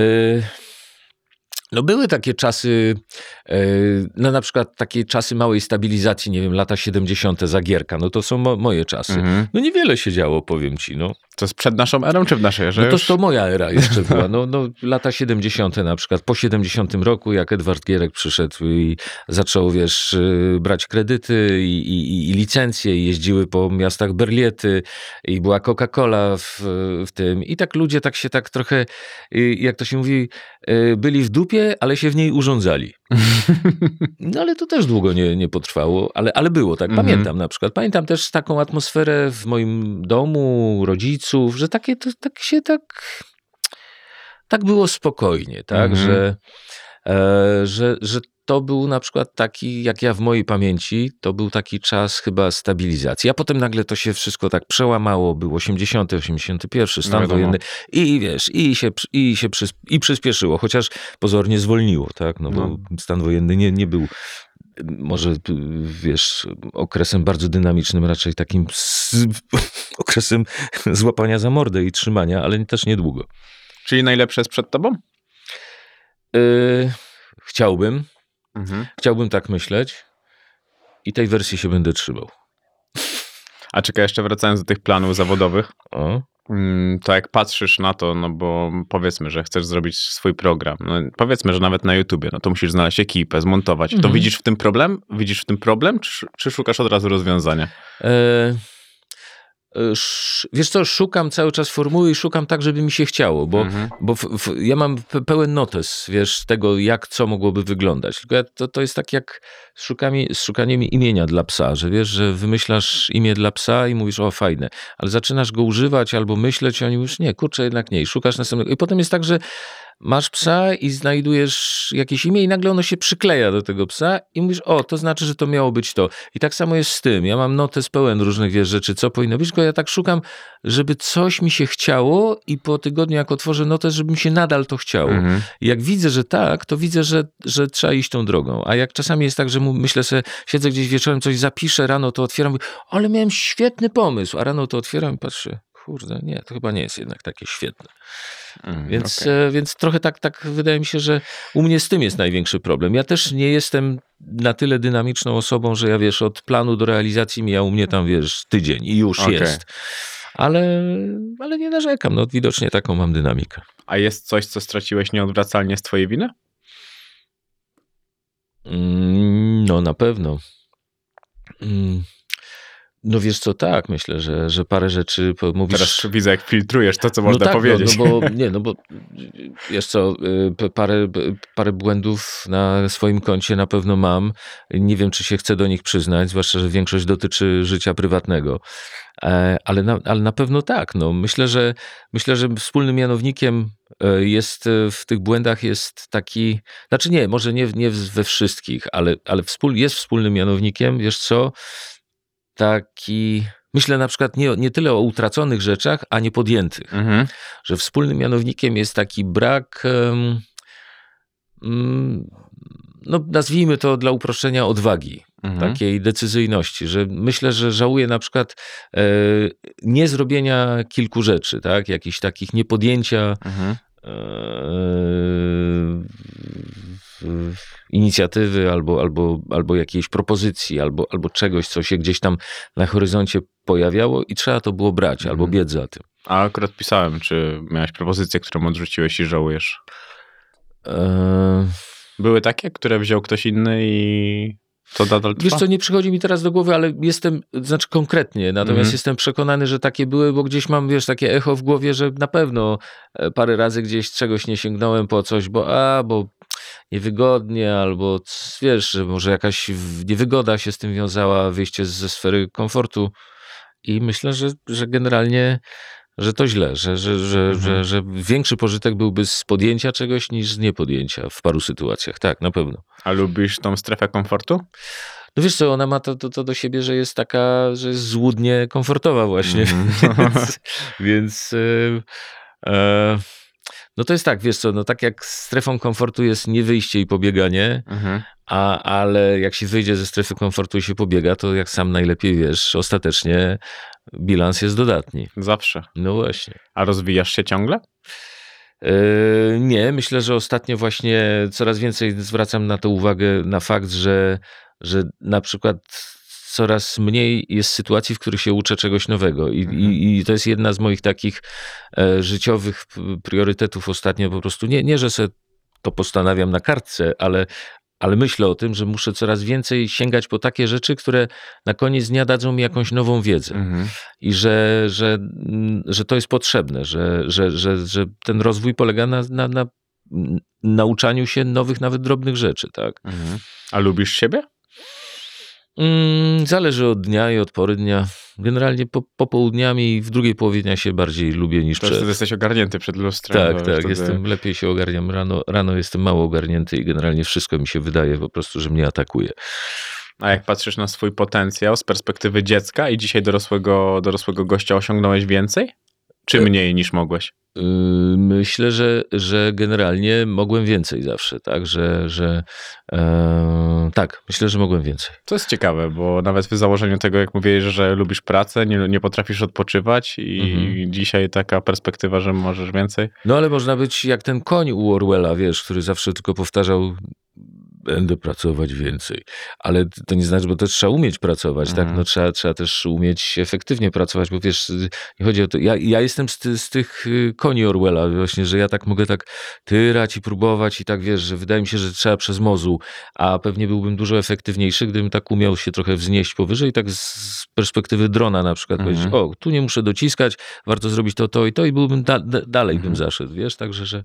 No były takie czasy, e, no na przykład takie czasy małej stabilizacji, nie wiem, lata 70. Zagierka, no to są mo moje czasy. Mhm. No niewiele się działo, powiem ci, no. To jest przed naszą erą, czy w naszej erze No to, to moja era jeszcze była. No, no, lata 70. na przykład, po 70 roku, jak Edward Gierek przyszedł i zaczął, wiesz, y, brać kredyty i, i, i licencje i jeździły po miastach berliety i była Coca-Cola w, w tym. I tak ludzie tak się tak trochę, y, jak to się mówi, y, byli w dupie, ale się w niej urządzali. No ale to też długo nie, nie potrwało, ale, ale było tak. Mhm. Pamiętam na przykład. Pamiętam też taką atmosferę w moim domu, rodziców, że takie to tak się tak. Tak było spokojnie, tak, Mhm. że, e, że, że to był na przykład taki, jak ja w mojej pamięci, to był taki czas chyba stabilizacji. A potem nagle to się wszystko tak przełamało, był 80, 81, stan No wojenny i wiesz, i się, i się przys, i przyspieszyło, chociaż pozornie zwolniło, tak, no bo No. stan wojenny nie, nie był może wiesz, okresem bardzo dynamicznym, raczej takim z, okresem złapania za mordę i trzymania, ale też niedługo. Czyli najlepsze jest przed tobą? Yy, chciałbym. Mhm. Chciałbym tak myśleć i tej wersji się będę trzymał. A czekaj, jeszcze wracając do tych planów zawodowych. O. Mm, to jak patrzysz na to, no bo powiedzmy, że chcesz zrobić swój program, no powiedzmy, że nawet na YouTubie, no to musisz znaleźć ekipę, zmontować. Mhm. To widzisz w tym problem? Widzisz w tym problem, czy, czy szukasz od razu rozwiązania? E wiesz co, szukam cały czas formuły i szukam tak, żeby mi się chciało, bo, mhm. bo w, w, ja mam pełen notes, wiesz, tego jak, co mogłoby wyglądać. Tylko ja, to, to jest tak jak z, szukami, z szukaniem imienia dla psa, że wiesz, że wymyślasz imię dla psa i mówisz, o fajne, ale zaczynasz go używać albo myśleć, a oni mówisz, nie, kurczę, jednak nie. I szukasz następnego. I potem jest tak, że masz psa i znajdujesz jakieś imię i nagle ono się przykleja do tego psa i mówisz, o, to znaczy, że to miało być to. I tak samo jest z tym. Ja mam notes pełen różnych wiesz, rzeczy, co powinno być, tylko ja tak szukam, żeby coś mi się chciało i po tygodniu, jak otworzę notes, żeby mi się nadal to chciało. Mhm. I jak widzę, że tak, to widzę, że, że trzeba iść tą drogą. A jak czasami jest tak, że myślę sobie, siedzę gdzieś wieczorem, coś zapiszę, rano to otwieram, mówię, ale miałem świetny pomysł, a rano to otwieram i patrzę, kurde, nie, to chyba nie jest jednak takie świetne. Mm, więc, okay. e, więc trochę tak, tak wydaje mi się, że u mnie z tym jest największy problem. Ja też nie jestem na tyle dynamiczną osobą, że ja wiesz, od planu do realizacji mija u mnie tam, wiesz, tydzień i już okay. jest. Ale, ale nie narzekam, no widocznie taką mam dynamikę. A jest coś, co straciłeś nieodwracalnie z twojej winy? Mm, no na pewno. Mm. No wiesz co, tak, myślę, że, że parę rzeczy mówisz... Teraz widzę, jak filtrujesz to, co no można tak, powiedzieć. No, no bo, nie, no bo wiesz co, y, parę, parę błędów na swoim koncie na pewno mam. Nie wiem, czy się chcę do nich przyznać, zwłaszcza, że większość dotyczy życia prywatnego. E, ale na, ale na pewno tak. No, myślę, że, myślę, że wspólnym mianownikiem e, jest e, w tych błędach jest taki, znaczy nie, może nie, nie we wszystkich, ale, ale wspól, jest wspólnym mianownikiem, wiesz co, taki. Myślę na przykład nie, nie tyle o utraconych rzeczach, a nie podjętych. Mhm. Że wspólnym mianownikiem jest taki brak. Um, no, nazwijmy to dla uproszczenia odwagi, mhm. takiej decyzyjności, że myślę, że żałuję na przykład e, nie zrobienia kilku rzeczy, tak? jakichś takich niepodjęcia mhm. e, inicjatywy albo, albo, albo jakiejś propozycji, albo, albo czegoś, co się gdzieś tam na horyzoncie pojawiało i trzeba to było brać, albo mhm. biec za tym. A akurat pisałem, czy miałeś propozycję, którą odrzuciłeś i żałujesz? E... Były takie, które wziął ktoś inny i to nadal trwa? Wiesz co, nie przychodzi mi teraz do głowy, ale jestem, znaczy konkretnie, natomiast mhm. jestem przekonany, że takie były, bo gdzieś mam, wiesz, takie echo w głowie, że na pewno e, parę razy gdzieś czegoś nie sięgnąłem po coś, bo a, bo niewygodnie, albo wiesz, że może jakaś niewygoda się z tym wiązała, wyjście ze sfery komfortu. I myślę, że, że generalnie że to źle, że, że, że, mhm. że, że większy pożytek byłby z podjęcia czegoś niż z niepodjęcia w paru sytuacjach. Tak, na pewno. A lubisz tą strefę komfortu? No wiesz co, ona ma to, to, to do siebie, że jest taka, że jest złudnie komfortowa właśnie. Mm. więc, więc yy, yy, no to jest tak, wiesz co, no tak jak strefą komfortu jest nie wyjście i pobieganie, mhm. a, ale jak się wyjdzie ze strefy komfortu i się pobiega, to jak sam najlepiej wiesz, ostatecznie bilans jest dodatni. Zawsze. No właśnie. A rozwijasz się ciągle? Yy, nie, myślę, że ostatnio właśnie coraz więcej zwracam na to uwagę, na fakt, że, że na przykład coraz mniej jest sytuacji, w których się uczę czegoś nowego. I, mhm. i, i to jest jedna z moich takich e, życiowych priorytetów ostatnio. Po prostu nie, nie że se to postanawiam na kartce, ale, ale myślę o tym, że muszę coraz więcej sięgać po takie rzeczy, które na koniec dnia dadzą mi jakąś nową wiedzę. Mhm. I że, że, że to jest potrzebne, że, że, że, że ten rozwój polega na, na, na nauczaniu się nowych, nawet drobnych rzeczy. Tak? Mhm. A lubisz siebie? Mm, zależy od dnia i od pory dnia. Generalnie po, popołudniami w drugiej połowie dnia się bardziej lubię niż to przed. Wtedy jesteś ogarnięty przed lustrem. Tak, tak. Wtedy... Jestem, lepiej się ogarniam rano. Rano jestem mało ogarnięty i generalnie wszystko mi się wydaje po prostu, że mnie atakuje. A jak patrzysz na swój potencjał z perspektywy dziecka i dzisiaj dorosłego, dorosłego gościa osiągnąłeś więcej? Czy E- mniej niż mogłeś? Yy, Myślę, że, że generalnie mogłem więcej zawsze, tak, że, że e, tak, myślę, że mogłem więcej. To jest ciekawe, bo nawet w założeniu tego, jak mówiłeś, że lubisz pracę, nie, nie potrafisz odpoczywać i Mhm. dzisiaj taka perspektywa, że możesz więcej. No ale można być jak ten koń u Orwella, wiesz, który zawsze tylko powtarzał będę pracować więcej. Ale to nie znaczy, bo też trzeba umieć pracować, tak? Mhm. No trzeba, trzeba też umieć efektywnie pracować, bo wiesz, nie chodzi o to, ja, ja jestem z, ty, z tych y, koni Orwella właśnie, że ja tak mogę tak tyrać i próbować i tak, wiesz, że wydaje mi się, że trzeba przez mozu, a pewnie byłbym dużo efektywniejszy, gdybym tak umiał się trochę wznieść powyżej, tak z- z perspektywy drona na przykład Mhm. powiedzieć, o, tu nie muszę dociskać, warto zrobić to, to i to i byłbym da, da, dalej Mhm. bym zaszedł, wiesz, także, że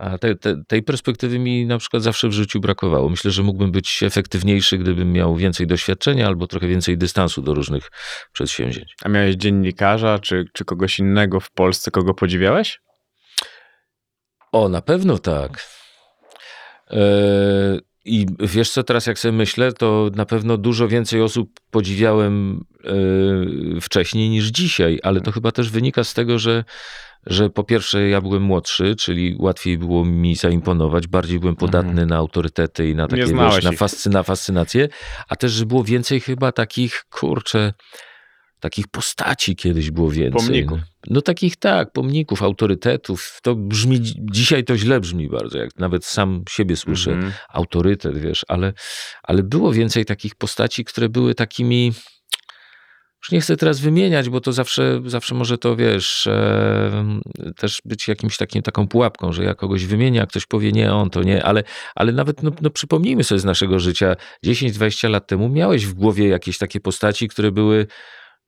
a te, te, tej perspektywy mi na przykład zawsze w życiu brakowało. Myślę, że mógłbym być efektywniejszy, gdybym miał więcej doświadczenia albo trochę więcej dystansu do różnych przedsięwzięć. A miałeś dziennikarza czy, czy kogoś innego w Polsce, kogo podziwiałeś? O, na pewno tak. E, I wiesz co, teraz jak sobie myślę, to na pewno dużo więcej osób podziwiałem e, wcześniej niż dzisiaj, ale to chyba też wynika z tego, że, że po pierwsze ja byłem młodszy, czyli łatwiej było mi zaimponować, bardziej byłem podatny na autorytety i na takie, wiesz, na, ich. fascy, na fascynację, a też, że było więcej chyba takich, kurczę, takich postaci kiedyś było więcej. Pomników. No, takich tak, pomników, autorytetów. To brzmi, dzisiaj to źle brzmi bardzo, jak nawet sam siebie słyszę Mhm. autorytet, wiesz, ale, ale było więcej takich postaci, które były takimi. Już nie chcę teraz wymieniać, bo to zawsze, zawsze może to, wiesz, e, też być jakimś takim, taką pułapką, że ja kogoś wymienię, a ktoś powie nie, on to nie, ale, ale nawet no, no przypomnijmy sobie z naszego życia, 10-20 lat temu miałeś w głowie jakieś takie postaci, które były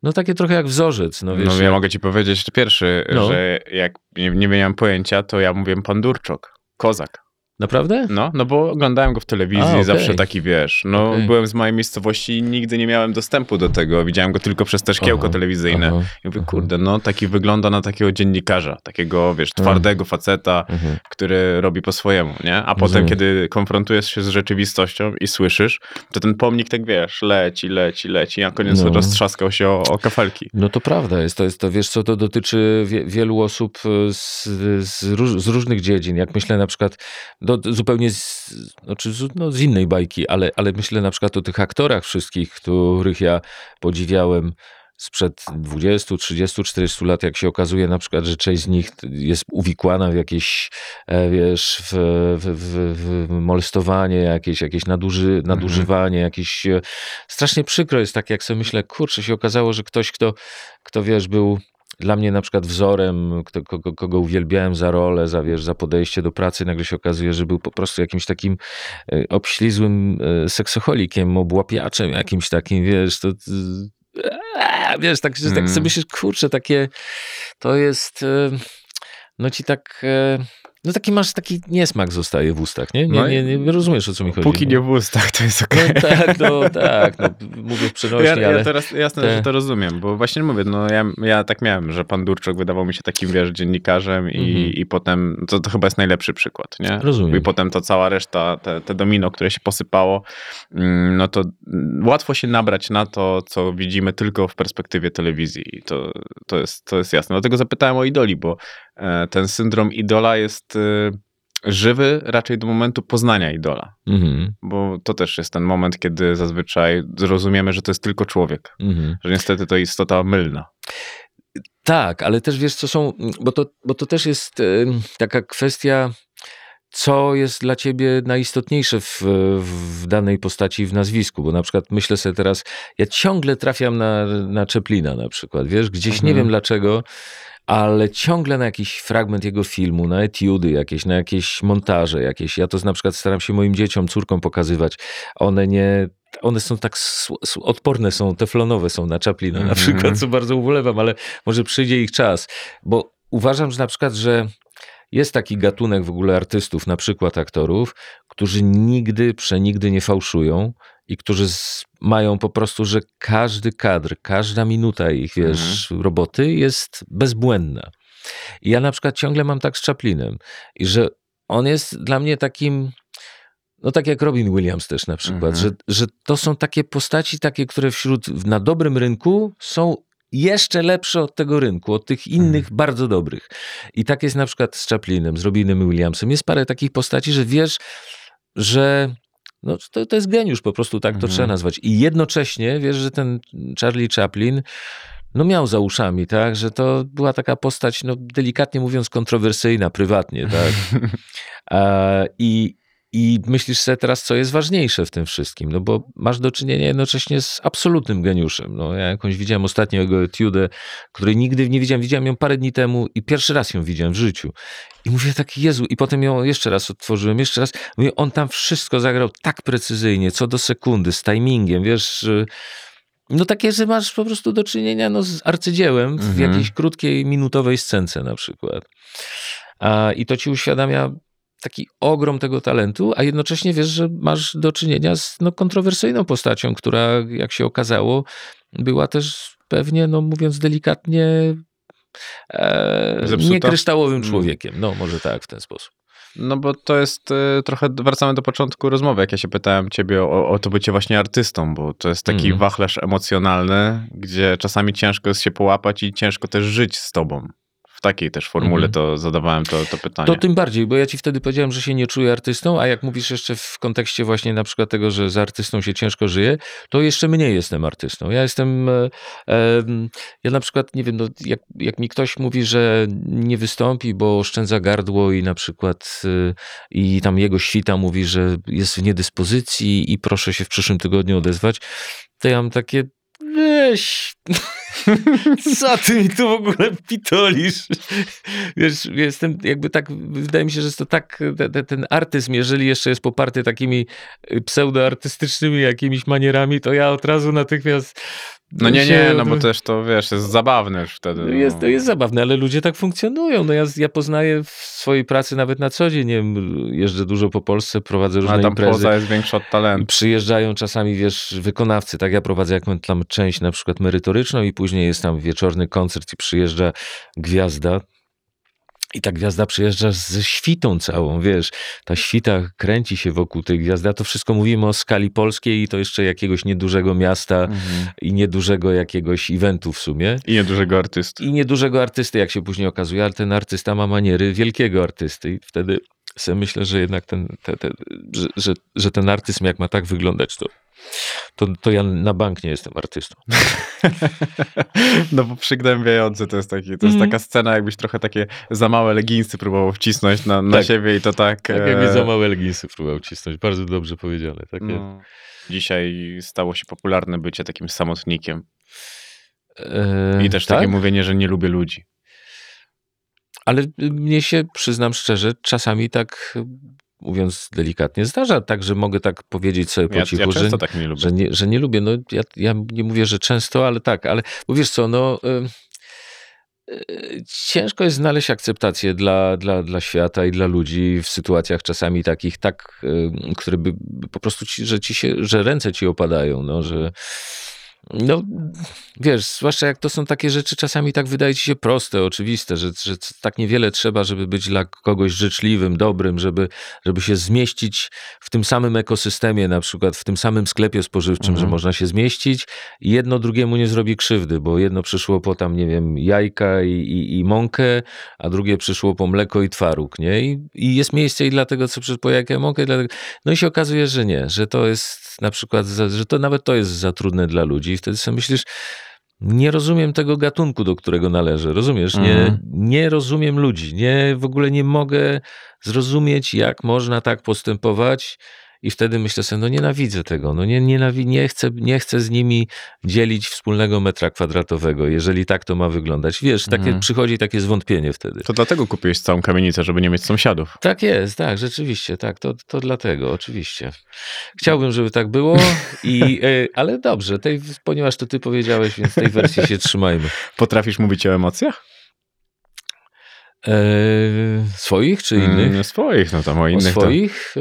no takie trochę jak wzorzec, no wiesz. No ja mogę ci powiedzieć pierwszy, No. że jak nie, nie miałem pojęcia, to ja mówiłem pan Durczok, kozak. Naprawdę? No, no bo oglądałem go w telewizji, A, okej. zawsze taki wiesz. No, Okej. byłem z małej miejscowości i nigdy nie miałem dostępu do tego. Widziałem go tylko przez te szkiełko Aha, telewizyjne. aha, I mówię, aha. kurde, no taki wygląda na takiego dziennikarza, takiego, wiesz, twardego faceta, Mhm. który robi po swojemu, nie? A potem, kiedy konfrontujesz się z rzeczywistością i słyszysz, to ten pomnik tak, wiesz, leci, leci, leci, a koniec No. roztrzaskał się o, o kafelki. No to prawda jest, to jest to, wiesz co, to dotyczy wie, wielu osób z, z, róż, z różnych dziedzin. Jak myślę na przykład, no, zupełnie z, znaczy no, z innej bajki, ale, ale myślę na przykład o tych aktorach wszystkich, których ja podziwiałem sprzed 20, 30, 40 lat, jak się okazuje na przykład, że część z nich jest uwikłana w jakieś, e, wiesz, w, w, w, w molestowanie, jakieś, jakieś naduży, nadużywanie, jakieś... e, Strasznie przykro jest tak, jak sobie myślę, kurczę, się okazało, że ktoś, kto, kto wiesz, był dla mnie na przykład wzorem, kogo, kogo uwielbiałem za rolę, za, wiesz, za podejście do pracy, nagle się okazuje, że był po prostu jakimś takim e, obślizłym e, seksocholikiem, obłapiaczem jakimś takim, wiesz, to... e, Wiesz, tak, tak Mm. sobie myślisz, kurczę, takie, to jest, no ci tak, no taki masz, taki niesmak zostaje w ustach, nie? Nie, No nie, nie rozumiesz, o co mi chodzi. Póki no. nie w ustach, to jest okej. No tak, no tak, no, mówię w przenośni, Ja, ja ale... teraz jasne, te- że to rozumiem, bo właśnie mówię, no ja, ja tak miałem, że pan Durczok wydawał mi się takim, wiesz, dziennikarzem i, Mhm. i potem, to, to chyba jest najlepszy przykład, nie? Rozumiem. I potem to cała reszta, te, te domino, które się posypało, mm, no to łatwo się nabrać na to, co widzimy tylko w perspektywie telewizji i to, to, jest, to jest jasne. Dlatego zapytałem o idoli, bo ten syndrom idola jest e, żywy raczej do momentu poznania idola. Mhm, Bo to też jest ten moment, kiedy zazwyczaj zrozumiemy, że to jest tylko człowiek. mhm. Że niestety to istota mylna. Tak, ale też wiesz, co są, bo to, bo to też jest em, taka kwestia, co jest dla ciebie najistotniejsze w, w danej postaci w nazwisku, bo na przykład myślę sobie teraz, ja ciągle trafiam na, na Czeplina na przykład, wiesz, gdzieś nie Mhm. wiem dlaczego, ale ciągle na jakiś fragment jego filmu, na etiudy jakieś, na jakieś montaże jakieś. Ja to na przykład staram się moim dzieciom, córkom pokazywać. One nie, one są tak odporne są, teflonowe są na Chaplina na Mhm. przykład, co bardzo ubolewam, ale może przyjdzie ich czas, bo uważam, że na przykład, że jest taki gatunek w ogóle artystów, na przykład aktorów, którzy nigdy, przenigdy nie fałszują i którzy z, mają po prostu, że każdy kadr, każda minuta ich, wiesz, roboty jest bezbłędna. I ja na przykład ciągle mam tak z Chaplinem i że on jest dla mnie takim, no tak jak Robin Williams też na przykład, Mhm. że, że to są takie postaci takie, które wśród, na dobrym rynku są jeszcze lepsze od tego rynku, od tych innych bardzo dobrych. I tak jest na przykład z Chaplinem, z Robinem Williamsem. Jest parę takich postaci, że wiesz, że no, to, to jest geniusz, po prostu tak to trzeba nazwać. I jednocześnie wiesz, że ten Charlie Chaplin no miał za uszami, tak, że to była taka postać, no delikatnie mówiąc, kontrowersyjna prywatnie, tak. I i myślisz sobie teraz, co jest ważniejsze w tym wszystkim, no bo masz do czynienia jednocześnie z absolutnym geniuszem. No, ja jakąś widziałem ostatnio jego etiudę, której nigdy nie widziałem. Widziałem ją parę dni temu i pierwszy raz ją widziałem w życiu. I mówię tak, Jezu, i potem ją jeszcze raz otworzyłem, jeszcze raz. Mówię, on tam wszystko zagrał tak precyzyjnie, co do sekundy, z timingiem, wiesz... No takie, że masz po prostu do czynienia no, z arcydziełem w mhm. jakiejś krótkiej, minutowej scence na przykład. A, I to ci uświadamia taki ogrom tego talentu, a jednocześnie wiesz, że masz do czynienia z no, kontrowersyjną postacią, która, jak się okazało, była też pewnie, no mówiąc delikatnie, e, nie kryształowym mm. człowiekiem. No, może tak, w ten sposób. No bo to jest y, trochę, wracamy do początku rozmowy, jak ja się pytałem ciebie o, o to bycie właśnie artystą, bo to jest taki mm. wachlarz emocjonalny, gdzie czasami ciężko jest się połapać i ciężko też żyć z tobą takiej też formule mhm. to zadawałem to, to pytanie. To tym bardziej, bo ja ci wtedy powiedziałem, że się nie czuję artystą, a jak mówisz jeszcze w kontekście właśnie na przykład tego, że z artystą się ciężko żyje, to jeszcze mniej jestem artystą. Ja jestem, e, e, ja na przykład, nie wiem, no, jak, jak mi ktoś mówi, że nie wystąpi, bo oszczędza gardło i na przykład e, i tam jego świta mówi, że jest w niedyspozycji i proszę się w przyszłym tygodniu odezwać, to ja mam takie, weź, co ty mi tu w ogóle pitolisz? Wiesz, jestem jakby tak, wydaje mi się, że jest to tak, te, ten artyzm, jeżeli jeszcze jest poparty takimi pseudoartystycznymi jakimiś manierami, to ja od razu natychmiast no nie, nie, no bo też to, wiesz, jest zabawne już wtedy. No. Jest, to jest zabawne, ale ludzie tak funkcjonują. No ja, ja poznaję w swojej pracy nawet na co dzień, nie wiem, jeżdżę dużo po Polsce, prowadzę różne ale tam imprezy. poza jest większa od talentu. Przyjeżdżają czasami, wiesz, wykonawcy, tak, ja prowadzę jakąś tam część na przykład merytoryczną i później jest tam wieczorny koncert i przyjeżdża gwiazda, i ta gwiazda przyjeżdża ze świtą całą, wiesz, ta świta kręci się wokół tej gwiazdy, a to wszystko mówimy o skali polskiej i to jeszcze jakiegoś niedużego miasta mhm. i niedużego jakiegoś eventu w sumie. I niedużego artysty. I niedużego artysty, jak się później okazuje, ale ten artysta ma maniery wielkiego artysty i wtedy sobie myślę, że jednak ten, te, te, że, że, że ten artyzm jak ma tak wyglądać, to to, to ja na bank nie jestem artystą. no bo przygnębiające to jest taki, to jest mm. taka scena, jakbyś trochę takie za małe leginsy próbował wcisnąć na, na tak. siebie i to tak... Tak jakbyś za małe leginsy próbował wcisnąć, bardzo dobrze powiedziane. Takie... No. Dzisiaj stało się popularne bycie takim samotnikiem. I też tak? takie mówienie, że nie lubię ludzi. Ale mnie się, przyznam szczerze, czasami tak mówiąc delikatnie, zdarza tak, że mogę tak powiedzieć sobie po ja, cichu, ja że, tak nie lubię. Że, nie, że nie lubię. No, ja, ja nie mówię, że często, ale tak, ale bo wiesz co, no... ciężko jest znaleźć akceptację dla, dla, dla świata i dla ludzi w sytuacjach czasami takich, tak, które by po prostu ci, że ci się, że ręce ci opadają, no, że no, wiesz, zwłaszcza jak to są takie rzeczy, czasami tak wydaje ci się proste, oczywiste, że, że tak niewiele trzeba, żeby być dla kogoś życzliwym, dobrym, żeby, żeby się zmieścić w tym samym ekosystemie, na przykład w tym samym sklepie spożywczym, mhm. że można się zmieścić i jedno drugiemu nie zrobi krzywdy, bo jedno przyszło po tam, nie wiem, jajka i, i, i mąkę, a drugie przyszło po mleko i twaróg, nie? I, i jest miejsce i dla tego, co przyszło po jajkę i mąkę, i dlatego... no i się okazuje, że nie, że to jest na przykład, że to nawet to jest za trudne dla ludzi wtedy sobie myślisz, nie rozumiem tego gatunku, do którego należę. Rozumiesz? Nie, mhm. nie rozumiem ludzi. Nie, w ogóle nie mogę zrozumieć, jak można tak postępować i wtedy myślę sobie, no nienawidzę tego, no nie, nienawi- nie, chcę, nie chcę z nimi dzielić wspólnego metra kwadratowego, jeżeli tak to ma wyglądać. Wiesz, takie, mhm. przychodzi takie zwątpienie wtedy. To dlatego kupiłeś całą kamienicę, żeby nie mieć sąsiadów. Tak jest, tak, rzeczywiście, tak, to, to dlatego, oczywiście. Chciałbym, żeby tak było, i, e, ale dobrze, tej, ponieważ to ty powiedziałeś, więc tej wersji się trzymajmy. Potrafisz mówić o emocjach? E, swoich czy innych? Mm, swoich, no tam o innych. O swoich? To...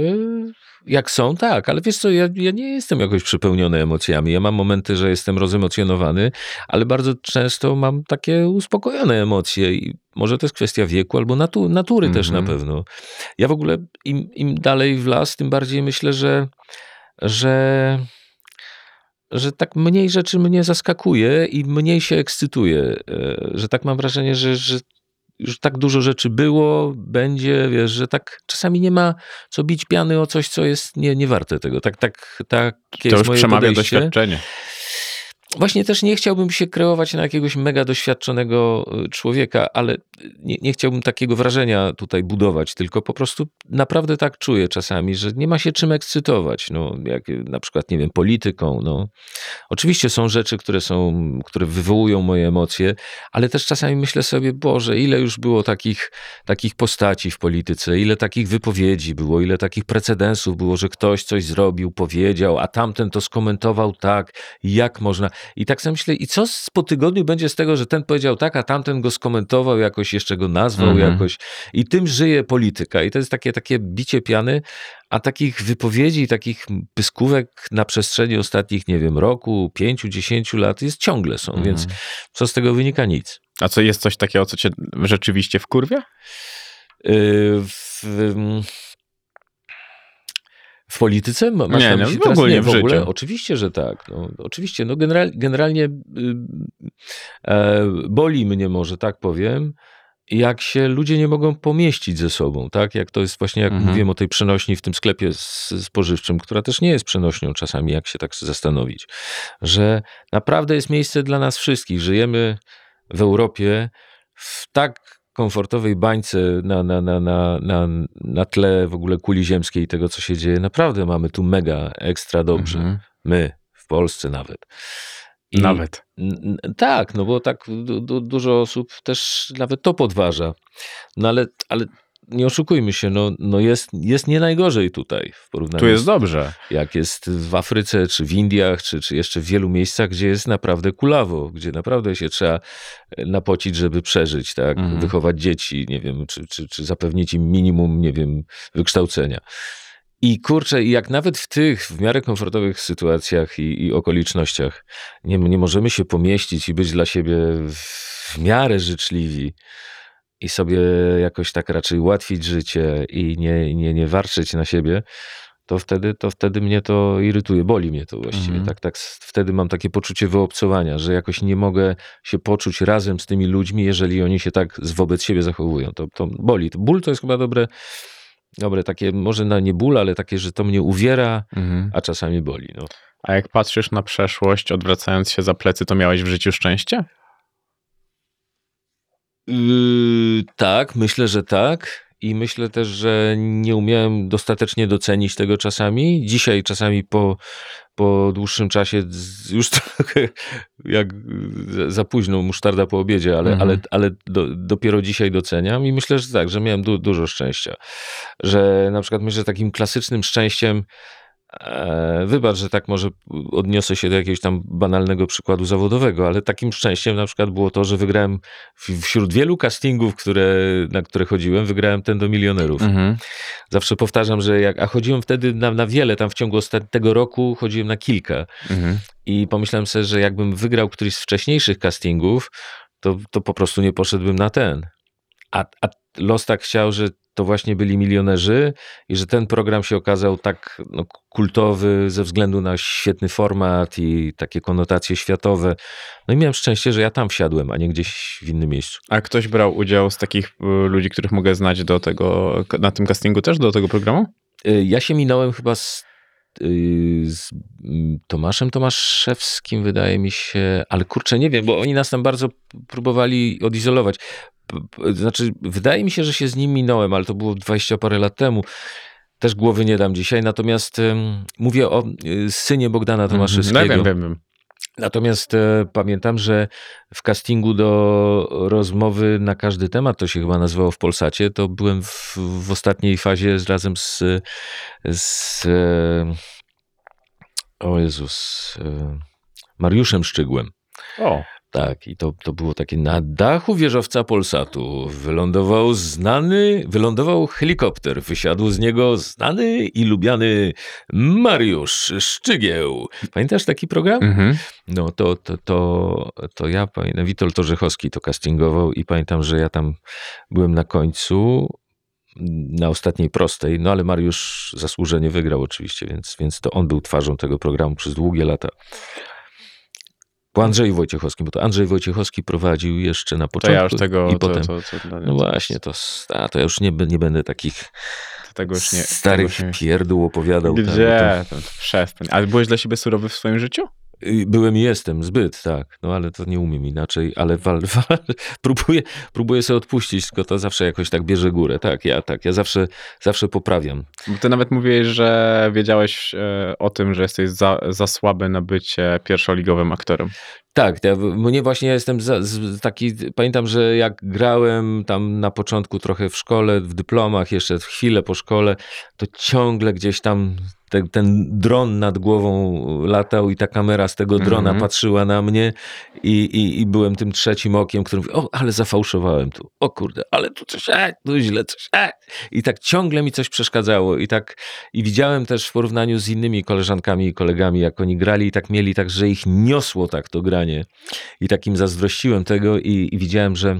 Jak są, tak, ale wiesz co, ja, ja nie jestem jakoś przepełniony emocjami. Ja mam momenty, że jestem rozemocjonowany, ale bardzo często mam takie uspokojone emocje i może to jest kwestia wieku albo natu, natury mm -hmm. też na mhm. pewno. Ja w ogóle im, im dalej w las, tym bardziej myślę, że, że że tak mniej rzeczy mnie zaskakuje i mniej się ekscytuje. Że tak mam wrażenie, że, że już tak dużo rzeczy było, będzie, wiesz, że tak czasami nie ma co bić piany o coś, co jest nie, nie warte tego. Tak, tak, tak to już przemawia podejście. doświadczenie. Właśnie też nie chciałbym się kreować na jakiegoś mega doświadczonego y, człowieka, ale nie, nie, chciałbym takiego wrażenia tutaj budować, tylko po prostu naprawdę tak czuję czasami, że nie ma się czym ekscytować, no, jak na przykład, nie wiem, polityką, no. Oczywiście są rzeczy, które są, które wywołują moje emocje, ale też czasami myślę sobie, Boże, ile już było takich, takich postaci w polityce, ile takich wypowiedzi było, ile takich precedensów było, że ktoś coś zrobił, powiedział, a tamten to skomentował tak, jak można. I tak sobie myślę, i co po tygodniu będzie z tego, że ten powiedział tak, a tamten go skomentował, jakoś jeszcze go nazwał mhm. jakoś. I tym żyje polityka. I to jest takie, takie bicie piany, a takich wypowiedzi, takich pyskówek na przestrzeni ostatnich, nie wiem, roku, pięciu, dziesięciu lat jest ciągle są, mhm. więc co z tego wynika? Nic. A co jest coś takiego, co cię rzeczywiście wkurwia? Yy, w, w polityce? Masz nie, nie, w ogóle nie w, w ogóle? Życiu. Oczywiście, że tak. No, oczywiście, no general, generalnie y, e, boli mnie może, tak powiem, jak się ludzie nie mogą pomieścić ze sobą, tak? Jak to jest właśnie, jak mhm. mówiłem o tej przenośni w tym sklepie spożywczym, która też nie jest przenośnią czasami, jak się tak zastanowić, że naprawdę jest miejsce dla nas wszystkich. Żyjemy w Europie w tak komfortowej bańce na, na, na, na, na, na tle w ogóle kuli ziemskiej i tego, co się dzieje, naprawdę mamy tu mega ekstra dobrze. Mhm. My, w Polsce nawet. I, nawet. Tak, no bo tak du, du, dużo osób też nawet to podważa. No ale, ale nie oszukujmy się, no, no jest, jest nie najgorzej tutaj w porównaniu. Tu jest dobrze. Jak jest w Afryce, czy w Indiach, czy, czy jeszcze w wielu miejscach, gdzie jest naprawdę kulawo, gdzie naprawdę się trzeba e, napocić, żeby przeżyć, tak? Mhm. Wychować dzieci, nie wiem, czy, czy, czy zapewnić im minimum, nie wiem, wykształcenia. I kurczę, jak nawet w tych w miarę komfortowych sytuacjach i, i okolicznościach nie, nie możemy się pomieścić i być dla siebie w miarę życzliwi, i sobie jakoś tak raczej ułatwić życie i nie, nie, nie warczyć na siebie, to wtedy, to wtedy mnie to irytuje, boli mnie to właściwie. Mhm. Tak, tak, wtedy mam takie poczucie wyobcowania, że jakoś nie mogę się poczuć razem z tymi ludźmi, jeżeli oni się tak wobec siebie zachowują. To, to boli. Ból to jest chyba dobre, dobre takie, może na nie ból, ale takie, że to mnie uwiera, mhm. a czasami boli. No. A jak patrzysz na przeszłość, odwracając się za plecy, to miałeś w życiu szczęście? Yy, tak, myślę, że tak. I myślę też, że nie umiałem dostatecznie docenić tego czasami. Dzisiaj czasami po, po dłuższym czasie już trochę jak za późno musztarda po obiedzie, ale, mhm. ale, ale do, dopiero dzisiaj doceniam i myślę, że tak, że miałem du, dużo szczęścia. Że na przykład myślę, że takim klasycznym szczęściem wybacz, że tak może odniosę się do jakiegoś tam banalnego przykładu zawodowego, ale takim szczęściem na przykład było to, że wygrałem wśród wielu castingów, które, na które chodziłem, wygrałem ten do milionerów. Mhm. Zawsze powtarzam, że jak, a chodziłem wtedy na, na wiele, tam w ciągu ostatniego roku chodziłem na kilka. Mhm. I pomyślałem sobie, że jakbym wygrał któryś z wcześniejszych castingów, to, to po prostu nie poszedłbym na ten. A, a los tak chciał, że to właśnie byli milionerzy i że ten program się okazał tak no, kultowy ze względu na świetny format i takie konotacje światowe. No i miałem szczęście, że ja tam wsiadłem, a nie gdzieś w innym miejscu. A ktoś brał udział z takich y, ludzi, których mogę znać do tego, na tym castingu też, do tego programu? Y, ja się minąłem chyba z y, z mm, Tomaszem Tomaszewskim, wydaje mi się, ale kurczę, nie wiem, bo oni nas tam bardzo próbowali odizolować znaczy, wydaje mi się, że się z nim minąłem, ale to było 20 parę lat temu. Też głowy nie dam dzisiaj, natomiast um, mówię o y, synie Bogdana mhm. Tomaszewskiego. No, wiem, wiem, wiem. Natomiast e, pamiętam, że w castingu do rozmowy na każdy temat, to się chyba nazywało w Polsacie, to byłem w, w ostatniej fazie razem z, z e, o Jezus, e, Mariuszem Szczygłem. O. Tak, i to, to było takie na dachu wieżowca Polsatu wylądował znany, wylądował helikopter, wysiadł z niego znany i lubiany Mariusz Szczygieł. Pamiętasz taki program? Mhm. No to, to, to, to ja pamiętam, Witold Orzechowski to castingował i pamiętam, że ja tam byłem na końcu na ostatniej prostej, no ale Mariusz zasłużenie wygrał oczywiście, więc, więc to on był twarzą tego programu przez długie lata. Po Andrzeju Wojciechowskim, bo to Andrzej Wojciechowski prowadził jeszcze na To początku ja już tego... i to, potem... to, to, to, No właśnie, to, a, to ja już nie, nie będę takich tego już nie... starych tego już pierdół opowiadał. tam, bo to- Gdzie? To, to przestań. Ale byłeś dla siebie surowy w swoim życiu? Y, Byłem i jestem, zbyt, tak. No ale to nie umiem inaczej, ale wal, wal, próbuję, próbuję sobie odpuścić, tylko to zawsze jakoś tak bierze górę. Tak, ja tak, ja zawsze, zawsze poprawiam. Bo ty nawet mówiłeś, że wiedziałeś e, o tym, że jesteś za, za słaby na bycie pierwszoligowym aktorem. Tak, ja, mnie właśnie ja jestem za, z, taki, pamiętam, że jak grałem tam na początku trochę w szkole, w dyplomach, jeszcze chwilę po szkole, to ciągle gdzieś tam te, ten dron nad głową latał i ta kamera z tego drona Mhm. patrzyła na mnie i, i, i byłem tym trzecim okiem, który mówi, o, ale zafałszowałem tu, o kurde, ale tu coś, e, tu źle coś, e. I tak ciągle mi coś przeszkadzało i tak, i widziałem też w porównaniu z innymi koleżankami i kolegami, jak oni grali i tak mieli tak, że ich niosło tak to granie i takim zazdrościłem tego i, i widziałem, że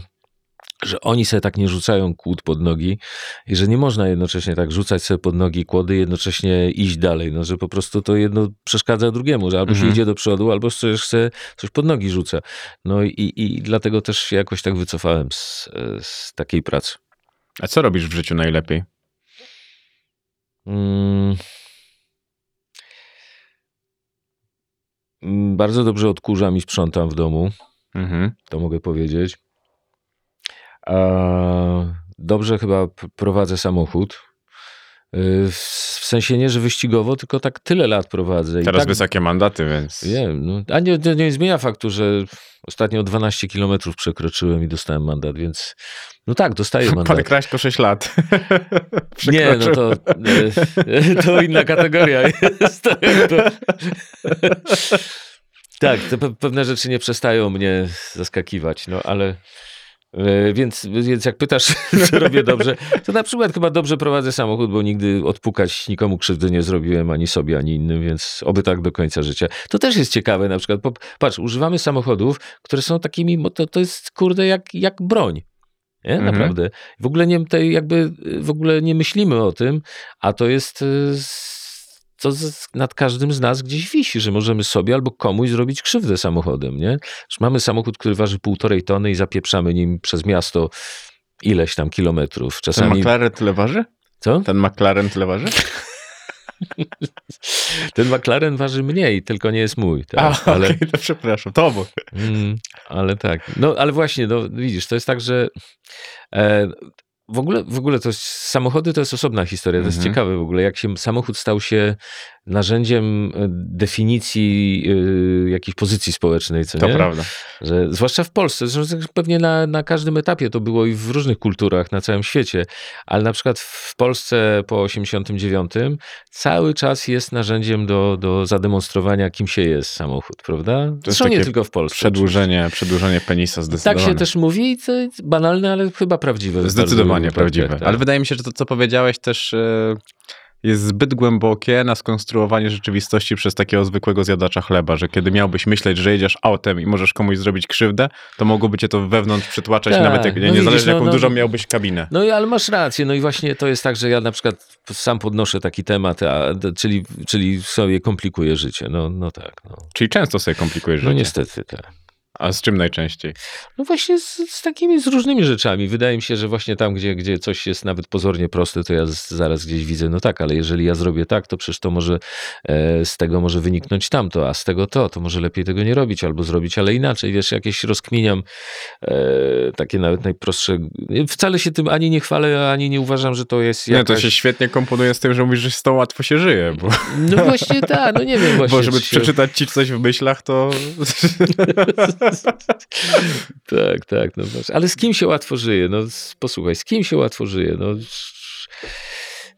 że oni sobie tak nie rzucają kłód pod nogi i że nie można jednocześnie tak rzucać sobie pod nogi kłody i jednocześnie iść dalej, no że po prostu to jedno przeszkadza drugiemu, że albo się Mhm. idzie do przodu, albo coś, se, coś pod nogi rzuca. No i, i dlatego też się jakoś tak wycofałem z, z takiej pracy. A co robisz w życiu najlepiej? Mm. Mm, Bardzo dobrze odkurzam i sprzątam w domu. Mhm. to mogę powiedzieć. A, dobrze chyba prowadzę samochód. Y, W sensie nie, że wyścigowo, tylko tak tyle lat prowadzę. I Teraz tak, wysokie mandaty, więc... Wiem, no, a nie, nie, nie zmienia faktu, że ostatnio 12 kilometrów przekroczyłem i dostałem mandat, więc no tak, dostaję Pan mandat. Kraśko 6 lat. Nie, no to, to inna kategoria jest. Tak, to pe- pewne rzeczy nie przestają mnie zaskakiwać, no ale więc, więc jak pytasz, co robię dobrze, to na przykład chyba dobrze prowadzę samochód, bo nigdy odpukać nikomu krzywdy nie zrobiłem, ani sobie, ani innym, więc oby tak do końca życia. To też jest ciekawe na przykład, patrz, używamy samochodów, które są takimi, to, to jest kurde jak, jak broń. Nie? Mhm. Naprawdę. W ogóle nie, tej jakby, w ogóle nie myślimy o tym, a to jest s- to nad każdym z nas gdzieś wisi, że możemy sobie albo komuś zrobić krzywdę samochodem, nie? Że mamy samochód, który waży półtorej tony i zapieprzamy nim przez miasto ileś tam kilometrów. Ten Czasami... McLaren tyle waży? Co? Ten McLaren tyle waży? Ten McLaren waży mniej, tylko nie jest mój. Tak? A, ale, okej, to przepraszam. To obok. Mm, ale tak. No, ale właśnie, no widzisz, to jest tak, że e, w ogóle, w ogóle to jest, samochody to jest osobna historia. To jest Mhm. ciekawe w ogóle, jak się samochód stał się narzędziem e, definicji e, jakiejś pozycji społecznej, co To nie? prawda. Że, zwłaszcza w Polsce, zresztą pewnie na, na każdym etapie to było i w różnych kulturach na całym świecie, ale na przykład w Polsce po 89 cały czas jest narzędziem do, do zademonstrowania, kim się jest samochód, prawda? Zresztą nie tylko w Polsce. Przedłużenie, przedłużenie penisa Tak zdecydowanie. się też mówi, co jest banalne, ale chyba prawdziwe. Zdecydowanie prawdziwe. wypadkach, tak. Ale wydaje mi się, że to, co powiedziałeś, też e, jest zbyt głębokie na skonstruowanie rzeczywistości przez takiego zwykłego zjadacza chleba, że kiedy miałbyś myśleć, że jedziesz autem i możesz komuś zrobić krzywdę, to mogłoby cię to wewnątrz przytłaczać, Tak, nawet jak, no niezależnie widzisz, no, jaką no, dużą no. miałbyś kabinę. No i ale masz rację, no i właśnie to jest tak, że ja na przykład sam podnoszę taki temat, a, czyli, czyli sobie komplikuję życie. No, no tak, no. Czyli często sobie komplikujesz No życie. niestety, tak. A z czym najczęściej? No właśnie z, z takimi, z różnymi rzeczami. Wydaje mi się, że właśnie tam, gdzie, gdzie coś jest nawet pozornie proste, to ja z, zaraz gdzieś widzę, no tak, ale jeżeli ja zrobię tak, to przecież to może e, z tego może wyniknąć tamto, a z tego to, to może lepiej tego nie robić albo zrobić, ale inaczej. Wiesz, jakieś rozkminiam e, takie nawet najprostsze. Wcale się tym ani nie chwalę, ani nie uważam, że to jest Nie, jakaś... to się świetnie komponuje z tym, że mówisz, że z tą łatwo się żyje, bo, No właśnie tak, no nie wiem właśnie. bo żeby się- przeczytać ci coś w myślach, to tak, tak. No, ale z kim się łatwo żyje? No, posłuchaj, z kim się łatwo żyje? No,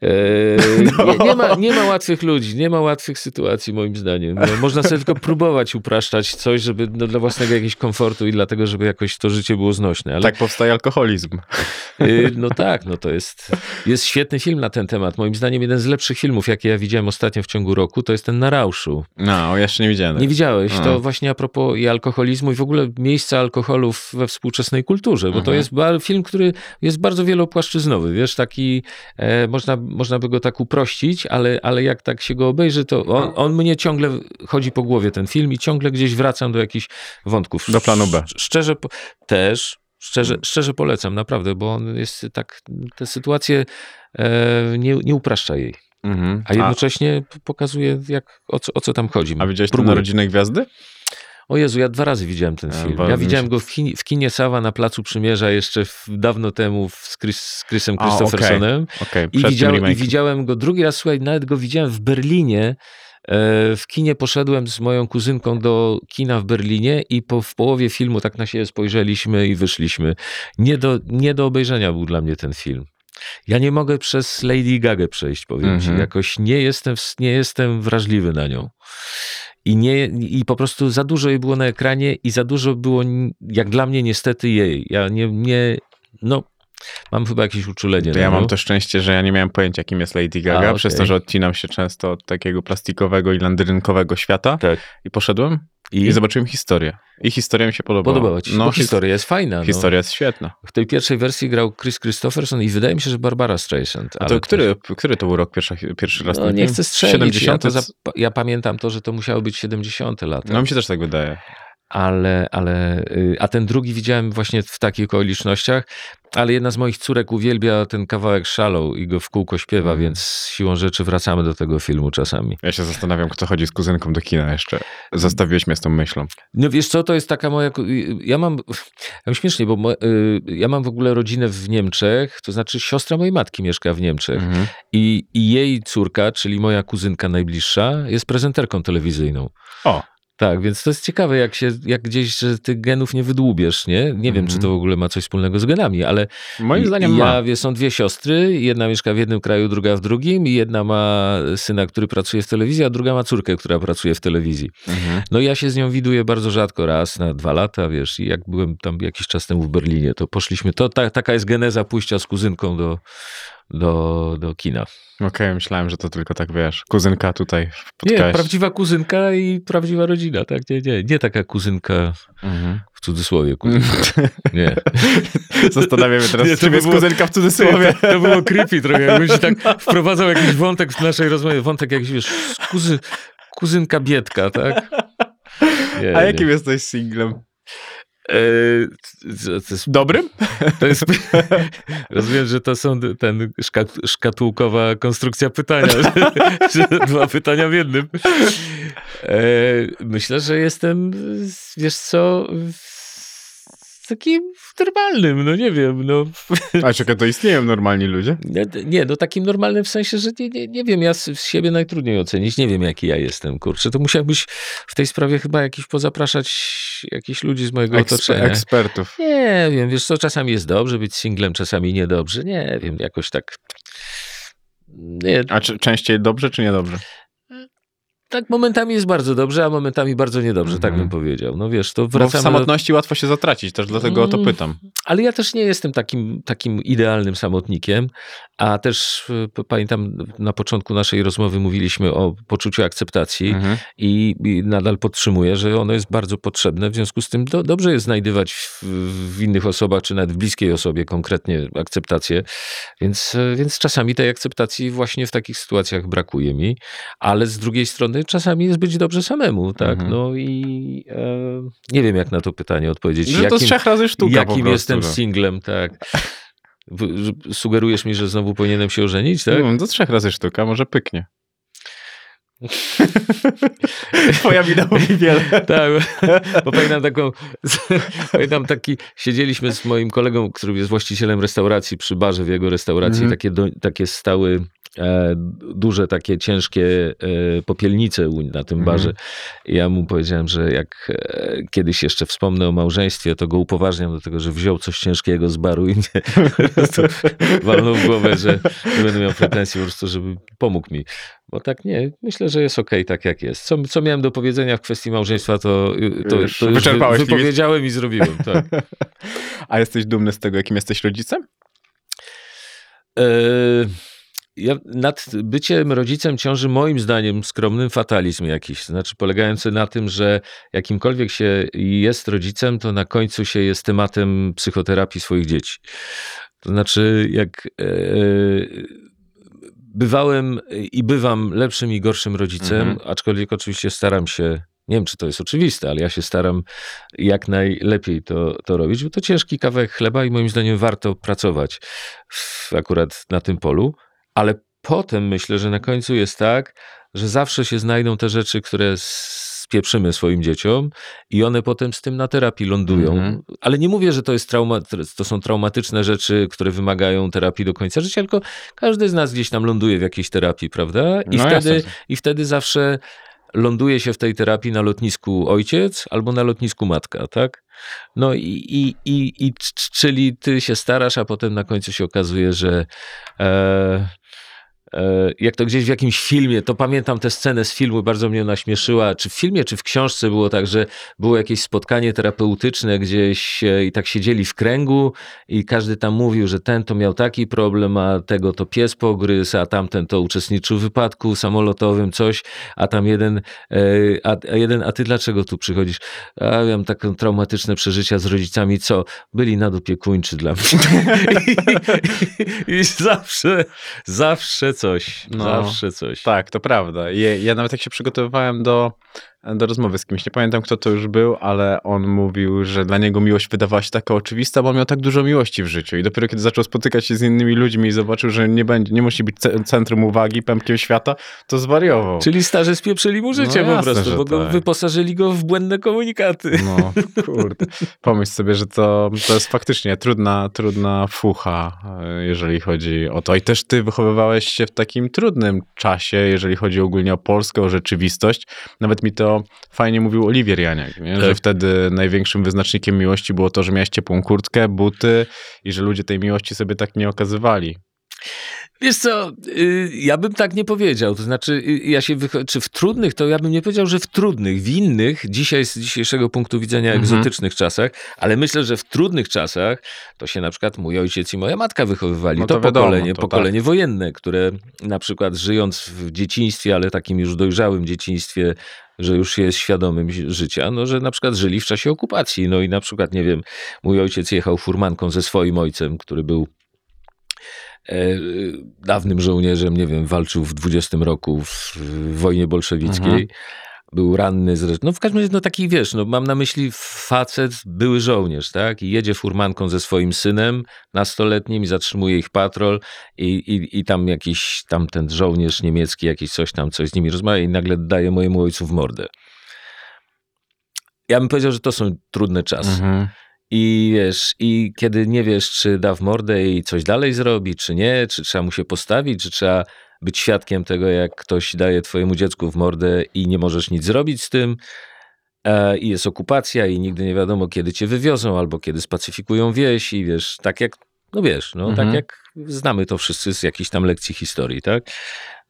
No. nie, nie, ma, nie ma łatwych ludzi, nie ma łatwych sytuacji moim zdaniem. No, można sobie tylko próbować upraszczać coś, żeby no, dla własnego jakiegoś komfortu i dlatego, żeby jakoś to życie było znośne. Ale Tak powstaje alkoholizm. Y, No tak, no to jest, jest świetny film na ten temat. Moim zdaniem jeden z lepszych filmów, jakie ja widziałem ostatnio w ciągu roku, to jest ten Na Rauszu. No, jeszcze nie widziałem. Nie widziałeś? A. To właśnie a propos i alkoholizmu i w ogóle miejsca alkoholu w- we współczesnej kulturze, bo to Mhm. jest film, który jest bardzo wielopłaszczyznowy, wiesz, taki, e, można, można by go tak uprościć, ale, ale jak tak się go obejrzy, to on, on mnie ciągle chodzi po głowie, ten film i ciągle gdzieś wracam do jakichś wątków. Do planu B. Sz- Szczerze, po- też, szczerze, szczerze polecam, naprawdę, bo on jest tak, te sytuacje e, nie, nie upraszcza jej, Mhm. a jednocześnie p- pokazuje, jak, o, co, o co tam chodzi. A widziałeś tę Próbuję. Narodzinę Gwiazdy? O Jezu, ja dwa razy widziałem ten A, film. Ja mi widziałem się- go w, kinie, w kinie Sawa na Placu Przymierza jeszcze w, dawno temu z, Chris, z Chrisem A. Christophersonem. Okej, I, przed widziałem, I widziałem go drugi raz, słuchaj, nawet go widziałem w Berlinie. E, W kinie poszedłem z moją kuzynką do kina w Berlinie i po, w połowie filmu tak na siebie spojrzeliśmy i wyszliśmy. Nie do, nie do obejrzenia był dla mnie ten film. Ja nie mogę przez Lady Gaga przejść, powiem ci. Mhm. Jakoś nie jestem, nie jestem wrażliwy na nią. I, nie, I po prostu za dużo jej było na ekranie i za dużo było, jak dla mnie niestety jej. Ja nie, nie no, mam chyba jakieś uczulenie To ja mam to szczęście, że ja nie miałem pojęcia, kim jest Lady Gaga, A, przez to, że odcinam się często od takiego plastikowego i landyrynkowego świata. Tak. I poszedłem i, zobaczyłem historię. I historia mi się podobała. Podobała ci się? No, historia jest fajna. no. historia jest świetna. W tej pierwszej wersji grał Chris Christopherson i wydaje mi się, że Barbara Streisand. A to który, który to był rok pierwszy, pierwszy raz? No, nie chcę strzelić. 70. Ja, zap- ja pamiętam to, że to musiało być 70 lata. No mi się też tak wydaje. ale, ale, y, a ten drugi widziałem właśnie w takich okolicznościach, ale jedna z moich córek uwielbia ten kawałek Shallow i go w kółko śpiewa, Mhm. więc siłą rzeczy wracamy do tego filmu czasami. Ja się zastanawiam, kto chodzi z kuzynką do kina jeszcze. Zostawiłeś mnie z tą myślą. No wiesz co, to jest taka moja, ja mam, ja mam śmiesznie, bo mo, y, ja mam w ogóle rodzinę w Niemczech, to znaczy siostra mojej matki mieszka w Niemczech Mhm. i, i jej córka, czyli moja kuzynka najbliższa, jest prezenterką telewizyjną. O, Tak, więc to jest ciekawe, jak się, jak gdzieś, że tych genów nie wydłubiesz, nie? Nie wiem, czy to w ogóle ma coś wspólnego z genami, ale moim zdaniem ma. ja, wie, są dwie siostry, jedna mieszka w jednym kraju, druga w drugim i jedna ma syna, który pracuje w telewizji, a druga ma córkę, która pracuje w telewizji. Mhm. No i ja się z nią widuję bardzo rzadko, raz na dwa lata, wiesz, i jak byłem tam jakiś czas temu w Berlinie, to poszliśmy, to ta, taka jest geneza pójścia z kuzynką do, do, do kina. Okej, myślałem, że to tylko tak, wiesz, kuzynka tutaj Nie, spotkałeś. prawdziwa kuzynka i prawdziwa rodzina, tak, nie, nie, nie taka kuzynka Mhm. w cudzysłowie, kuzynka. Nie. Zastanawiam się teraz, Nie, to czym by jest było- kuzynka w cudzysłowie. To, to było creepy trochę, jakbyś tak wprowadzał jakiś wątek w naszej rozmowie, wątek jakiś, wiesz, kuzy, kuzynka Bietka, tak? Nie, A nie. jakim jesteś singlem? E, jest, Dobrym? jest, rozumiem, że to są ten szkat, szkatułkowa konstrukcja pytania, że, że dwa pytania w jednym. E, myślę, że jestem, wiesz co, takim normalnym, no nie wiem, no A czekaj, to istnieją normalni ludzie? Nie, nie, no takim normalnym w sensie, że nie, nie, nie wiem, ja z, z siebie najtrudniej ocenić, nie wiem jaki ja jestem, kurczę, to musiałbyś w tej sprawie chyba jakiś pozapraszać jakichś ludzi z mojego Eksper- otoczenia. ekspertów. Nie wiem, wiesz co, czasami jest dobrze być singlem, czasami niedobrze, nie wiem, jakoś tak... Nie, A czy, częściej dobrze, czy niedobrze? Tak momentami jest bardzo dobrze, a momentami bardzo niedobrze, tak Mhm. bym powiedział. No wiesz, to Bo w wracamy do... samotności łatwo się zatracić, też dlatego o to Mm. pytam. Ale ja też nie jestem takim, takim idealnym samotnikiem, a też p- pamiętam na początku naszej rozmowy mówiliśmy o poczuciu akceptacji Mhm. i, i nadal podtrzymuję, że ono jest bardzo potrzebne. W związku z tym do, dobrze jest znajdywać w, w innych osobach, czy nawet w bliskiej osobie konkretnie akceptację. Więc, y, więc czasami tej akceptacji właśnie w takich sytuacjach brakuje mi, ale z drugiej strony czasami jest być dobrze samemu, tak? Mhm. No i e, nie wiem, jak na to pytanie odpowiedzieć. Że to z trzech razy sztuka Jakim prostu, jestem no. singlem, tak. Że- Sugerujesz mi, że znowu powinienem się ożenić, tak? No, to trzech razy sztuka, może pyknie. Twoja mówi wiele. Tak, bo pamiętam taką, pamiętam taki, siedzieliśmy z moim kolegą, który jest właścicielem restauracji przy barze w jego restauracji, Mhm. takie, do, takie stały duże takie ciężkie e, popielnice na tym barze. I ja mu powiedziałem, że jak e, kiedyś jeszcze wspomnę o małżeństwie, to go upoważniam do tego, że wziął coś ciężkiego z baru i mnie walnął w głowę, że nie będę miał pretensji po prostu, żeby pomógł mi. Bo tak nie, myślę, że jest okej tak jak jest. Co, co miałem do powiedzenia w kwestii małżeństwa, to, to, Już to już limit. wypowiedziałem i zrobiłem. Tak. A jesteś dumny z tego, jakim jesteś rodzicem? E, Ja, nad byciem rodzicem ciąży moim zdaniem skromnym fatalizm jakiś. Znaczy polegający na tym, że jakimkolwiek się jest rodzicem, to na końcu się jest tematem psychoterapii swoich dzieci. To znaczy jak e, bywałem i bywam lepszym i gorszym rodzicem, Mhm. aczkolwiek oczywiście staram się nie wiem, czy to jest oczywiste, ale ja się staram jak najlepiej to, to robić, bo to ciężki kawałek chleba i moim zdaniem warto pracować w, akurat na tym polu. Ale potem myślę, że na końcu jest tak, że zawsze się znajdą te rzeczy, które spieprzymy swoim dzieciom i one potem z tym na terapii lądują. Mhm. Ale nie mówię, że to, jest trauma, to są traumatyczne rzeczy, które wymagają terapii do końca życia, tylko każdy z nas gdzieś tam ląduje w jakiejś terapii, prawda? I, No wtedy, jasne. I wtedy zawsze ląduje się w tej terapii na lotnisku ojciec albo na lotnisku matka, tak? No i, i, i, i czyli ty się starasz, a potem na końcu się okazuje, że e, jak to gdzieś w jakimś filmie, to pamiętam tę scenę z filmu, bardzo mnie naśmieszyła, czy w filmie, czy w książce było tak, że było jakieś spotkanie terapeutyczne gdzieś e, i tak siedzieli w kręgu i każdy tam mówił, że ten to miał taki problem, a tego to pies pogryzł, a tamten to uczestniczył w wypadku samolotowym, coś, a tam jeden, e, a, a jeden, a ty dlaczego tu przychodzisz? A ja mam takie traumatyczne przeżycia z rodzicami, co? Byli nadopiekuńczy dla mnie. I, i zawsze, zawsze coś, No, zawsze coś. Tak, to prawda. Ja, ja nawet jak się przygotowywałem do, do rozmowy z kimś, nie pamiętam kto to już był, ale on mówił, że dla niego miłość wydawała się taka oczywista, bo miał tak dużo miłości w życiu. I dopiero kiedy zaczął spotykać się z innymi ludźmi i zobaczył, że nie, będzie, nie musi być ce- centrum uwagi, pępkiem świata, to zwariował. Czyli starzy spieprzyli mu życie No po jasne, prostu, bo go tak. wyposażyli go w błędne komunikaty. No, kurde. Pomyśl sobie, że to, to jest faktycznie trudna, trudna fucha, e, jeżeli chodzi o to. I też ty wychowywałeś się w takim trudnym czasie, jeżeli chodzi ogólnie o Polskę, o rzeczywistość. Nawet mi to fajnie mówił Oliwier Janiak, nie? że Tak. wtedy największym wyznacznikiem miłości było to, że miałeś ciepłą kurtkę, buty i że ludzie tej miłości sobie tak nie okazywali. Wiesz co, y, ja bym tak nie powiedział. To znaczy, y, ja się czy w trudnych, to ja bym nie powiedział, że w trudnych, w innych, dzisiaj z dzisiejszego punktu widzenia Mhm. egzotycznych czasach, ale myślę, że w trudnych czasach to się na przykład mój ojciec i moja matka wychowywali. No to, to wiadomo, pokolenie, to pokolenie wojenne, które na przykład żyjąc w dzieciństwie, ale takim już dojrzałym dzieciństwie, że już jest świadomym życia, no że na przykład żyli w czasie okupacji. No i na przykład, nie wiem, mój ojciec jechał furmanką ze swoim ojcem, który był dawnym żołnierzem, nie wiem, walczył w 20 roku w, wojnie bolszewickiej. Mhm. Był ranny zresztą. No w każdym razie, no taki wiesz, no mam na myśli facet, były żołnierz, tak? I jedzie furmanką ze swoim synem nastoletnim i zatrzymuje ich patrol i, i, i tam jakiś, tam ten żołnierz niemiecki, jakiś coś tam, coś z nimi rozmawia i nagle daje mojemu ojcu w mordę. Ja bym powiedział, że to są trudne czasy. Mhm. I wiesz, i kiedy nie wiesz, czy da w mordę i coś dalej zrobi, czy nie, czy trzeba mu się postawić, czy trzeba być świadkiem tego, jak ktoś daje twojemu dziecku w mordę i nie możesz nic zrobić z tym, e, i jest okupacja i nigdy nie wiadomo, kiedy cię wywiozą, albo kiedy spacyfikują wieś i wiesz, tak jak, no wiesz, no Mhm. tak jak znamy to wszyscy z jakichś tam lekcji historii, tak?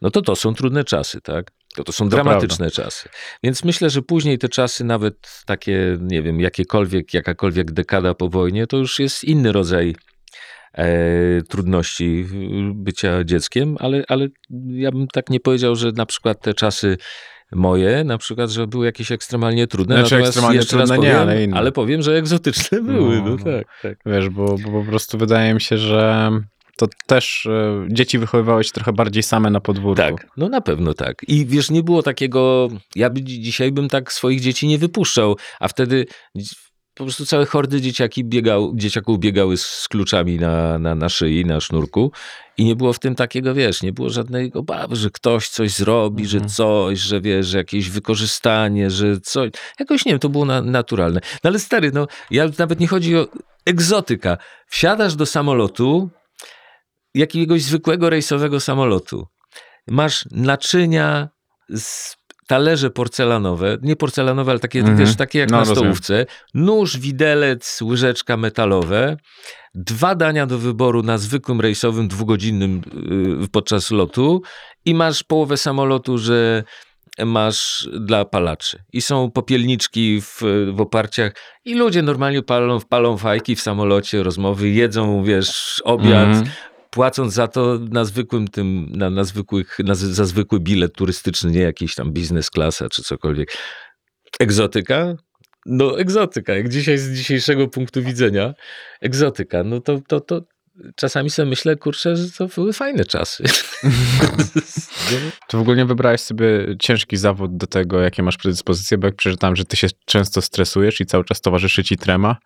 No to to są trudne czasy, tak? To, to są To dramatyczne czasy. Więc myślę, że później te czasy, nawet takie, nie wiem, jakiekolwiek, jakakolwiek dekada po wojnie, to już jest inny rodzaj e, trudności bycia dzieckiem, ale, ale ja bym tak nie powiedział, że na przykład te czasy moje, na przykład, że były jakieś ekstremalnie trudne. Znaczy Natomiast ekstremalnie jeszcze raz trudne nie, powiem, ale inne. ale powiem, że egzotyczne były. No, No, no. tak, tak. Wiesz, bo, bo po prostu wydaje mi się, że to też e, dzieci wychowywały się trochę bardziej same na podwórku. Tak, no na pewno tak. I wiesz, nie było takiego, ja by, dzi- dzisiaj bym tak swoich dzieci nie wypuszczał, a wtedy po prostu całe hordy dzieciaki biegał, dzieciaków biegały z, kluczami na, na, na szyi, na sznurku i nie było w tym takiego, wiesz, nie było żadnej obawy, że ktoś coś zrobi, że Mhm. coś, że wiesz, że jakieś wykorzystanie, że coś, jakoś nie wiem, to było na, naturalne. No ale stary, no, ja nawet nie chodzi o egzotyka. Wsiadasz do samolotu, jakiegoś zwykłego rejsowego samolotu. masz naczynia z talerze porcelanowe, nie porcelanowe, ale takie, Mhm. wiesz, takie jak No, na rozumiem. stołówce, nóż, widelec, łyżeczka metalowe, dwa dania do wyboru na zwykłym rejsowym, dwugodzinnym yy, podczas lotu i masz połowę samolotu, że masz dla palaczy. I są popielniczki w, w oparciach i ludzie normalnie palą, palą fajki w samolocie, rozmowy, jedzą, wiesz, obiad, Mhm. Płacąc za to na zwykłym tym, na, na zwykłych, na, za zwykły bilet turystyczny, nie jakiś tam biznes klasa czy cokolwiek. Egzotyka? No egzotyka, jak dzisiaj z dzisiejszego punktu widzenia, egzotyka, no to, to, to czasami sobie myślę, kurczę, że to były fajne czasy. To w ogóle nie wybrałeś sobie ciężki zawód do tego, jakie masz predyspozycje, bo jak przeczytałem, że ty się często stresujesz i cały czas towarzyszy ci trema.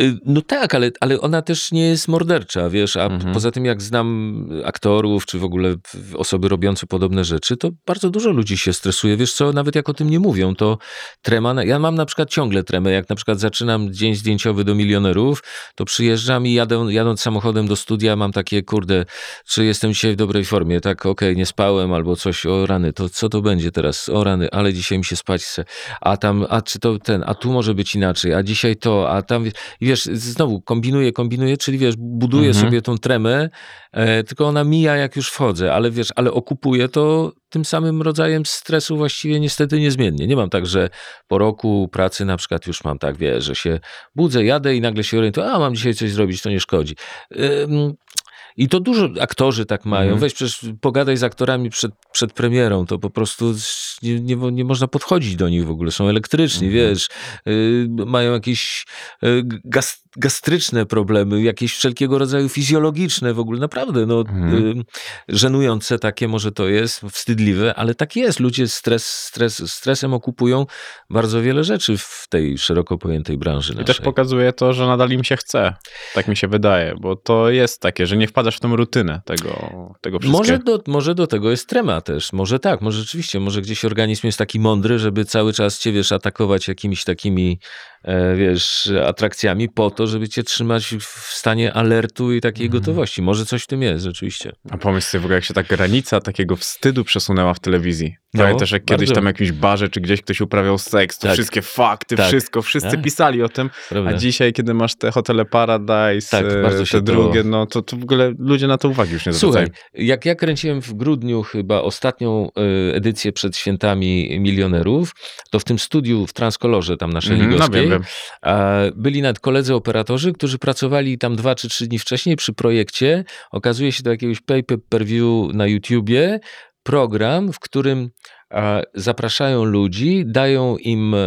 Y, No tak, ale, ale ona też nie jest mordercza, wiesz, a Mhm. poza tym jak znam aktorów, czy w ogóle osoby robiące podobne rzeczy, to bardzo dużo ludzi się stresuje, wiesz co, nawet jak o tym nie mówią, to trema, ja mam na przykład ciągle tremę, jak na przykład zaczynam dzień zdjęciowy do milionerów, to przyjeżdżam i jadę, jadąc samochodem do studia mam takie, kurde, czy jestem dzisiaj w dobrej formie, tak, okej, nie spałem albo coś, o rany, to co to będzie teraz, o rany, ale dzisiaj mi się spać chce, a tam, a czy to ten, a tu może być inaczej, a dzisiaj to, a tam, i wiesz, znowu kombinuję, kombinuję, czyli wiesz, buduję Mhm. sobie tą tremę, e, tylko ona mija jak już wchodzę, ale wiesz, ale okupuję to tym samym rodzajem stresu właściwie niestety niezmiennie. Nie mam tak, że po roku pracy na przykład już mam tak, wiesz, że się budzę, jadę i nagle się orientuję, a mam dzisiaj coś zrobić, to nie szkodzi. Ym, I to dużo aktorzy tak mają. Mhm. Weź przecież pogadaj z aktorami przed, przed premierą, to po prostu nie, nie, nie można podchodzić do nich w ogóle. Są elektryczni, Mhm. wiesz, y, mają jakieś y, gastryczne problemy, jakieś wszelkiego rodzaju fizjologiczne w ogóle. Naprawdę, no, Mhm. żenujące takie może to jest, wstydliwe, ale tak jest. Ludzie stres, stres, stresem okupują bardzo wiele rzeczy w tej szeroko pojętej branży I naszej. też pokazuje to, że nadal im się chce. Tak mi się wydaje, bo to jest takie, że nie wpadasz w tą rutynę tego, tego wszystkiego. Może do, może do tego jest trema też. Może tak, może rzeczywiście, może gdzieś organizm jest taki mądry, żeby cały czas cię, wiesz, atakować jakimiś takimi, wiesz, atrakcjami po to, żeby cię trzymać w stanie alertu i takiej Mhm. gotowości. Może coś w tym jest, rzeczywiście. A pomyśl sobie w ogóle, jak się ta granica takiego wstydu przesunęła w telewizji. No, Pamiętasz, jak kiedyś bardzo. tam w jakimś barze, czy gdzieś ktoś uprawiał seks, to Tak. wszystkie fakty, Tak. wszystko, wszyscy Tak. pisali o tym, Prawda? a dzisiaj, kiedy masz te hotele Paradise, Tak, e, bardzo te się to- drugie, no to, to w ogóle ludzie na to uwagi już nie zwracają. Słuchaj, jak ja kręciłem w grudniu chyba ostatnią e, edycję przed świętami milionerów, to w tym studiu w Transkolorze, tam na Mhm, no Szeligowskiej, byli nawet koledzy operatorzy, którzy pracowali tam dwa czy trzy dni wcześniej przy projekcie. Okazuje się do jakiegoś pay-per-view na YouTubie, program, w którym zapraszają ludzi, dają im e,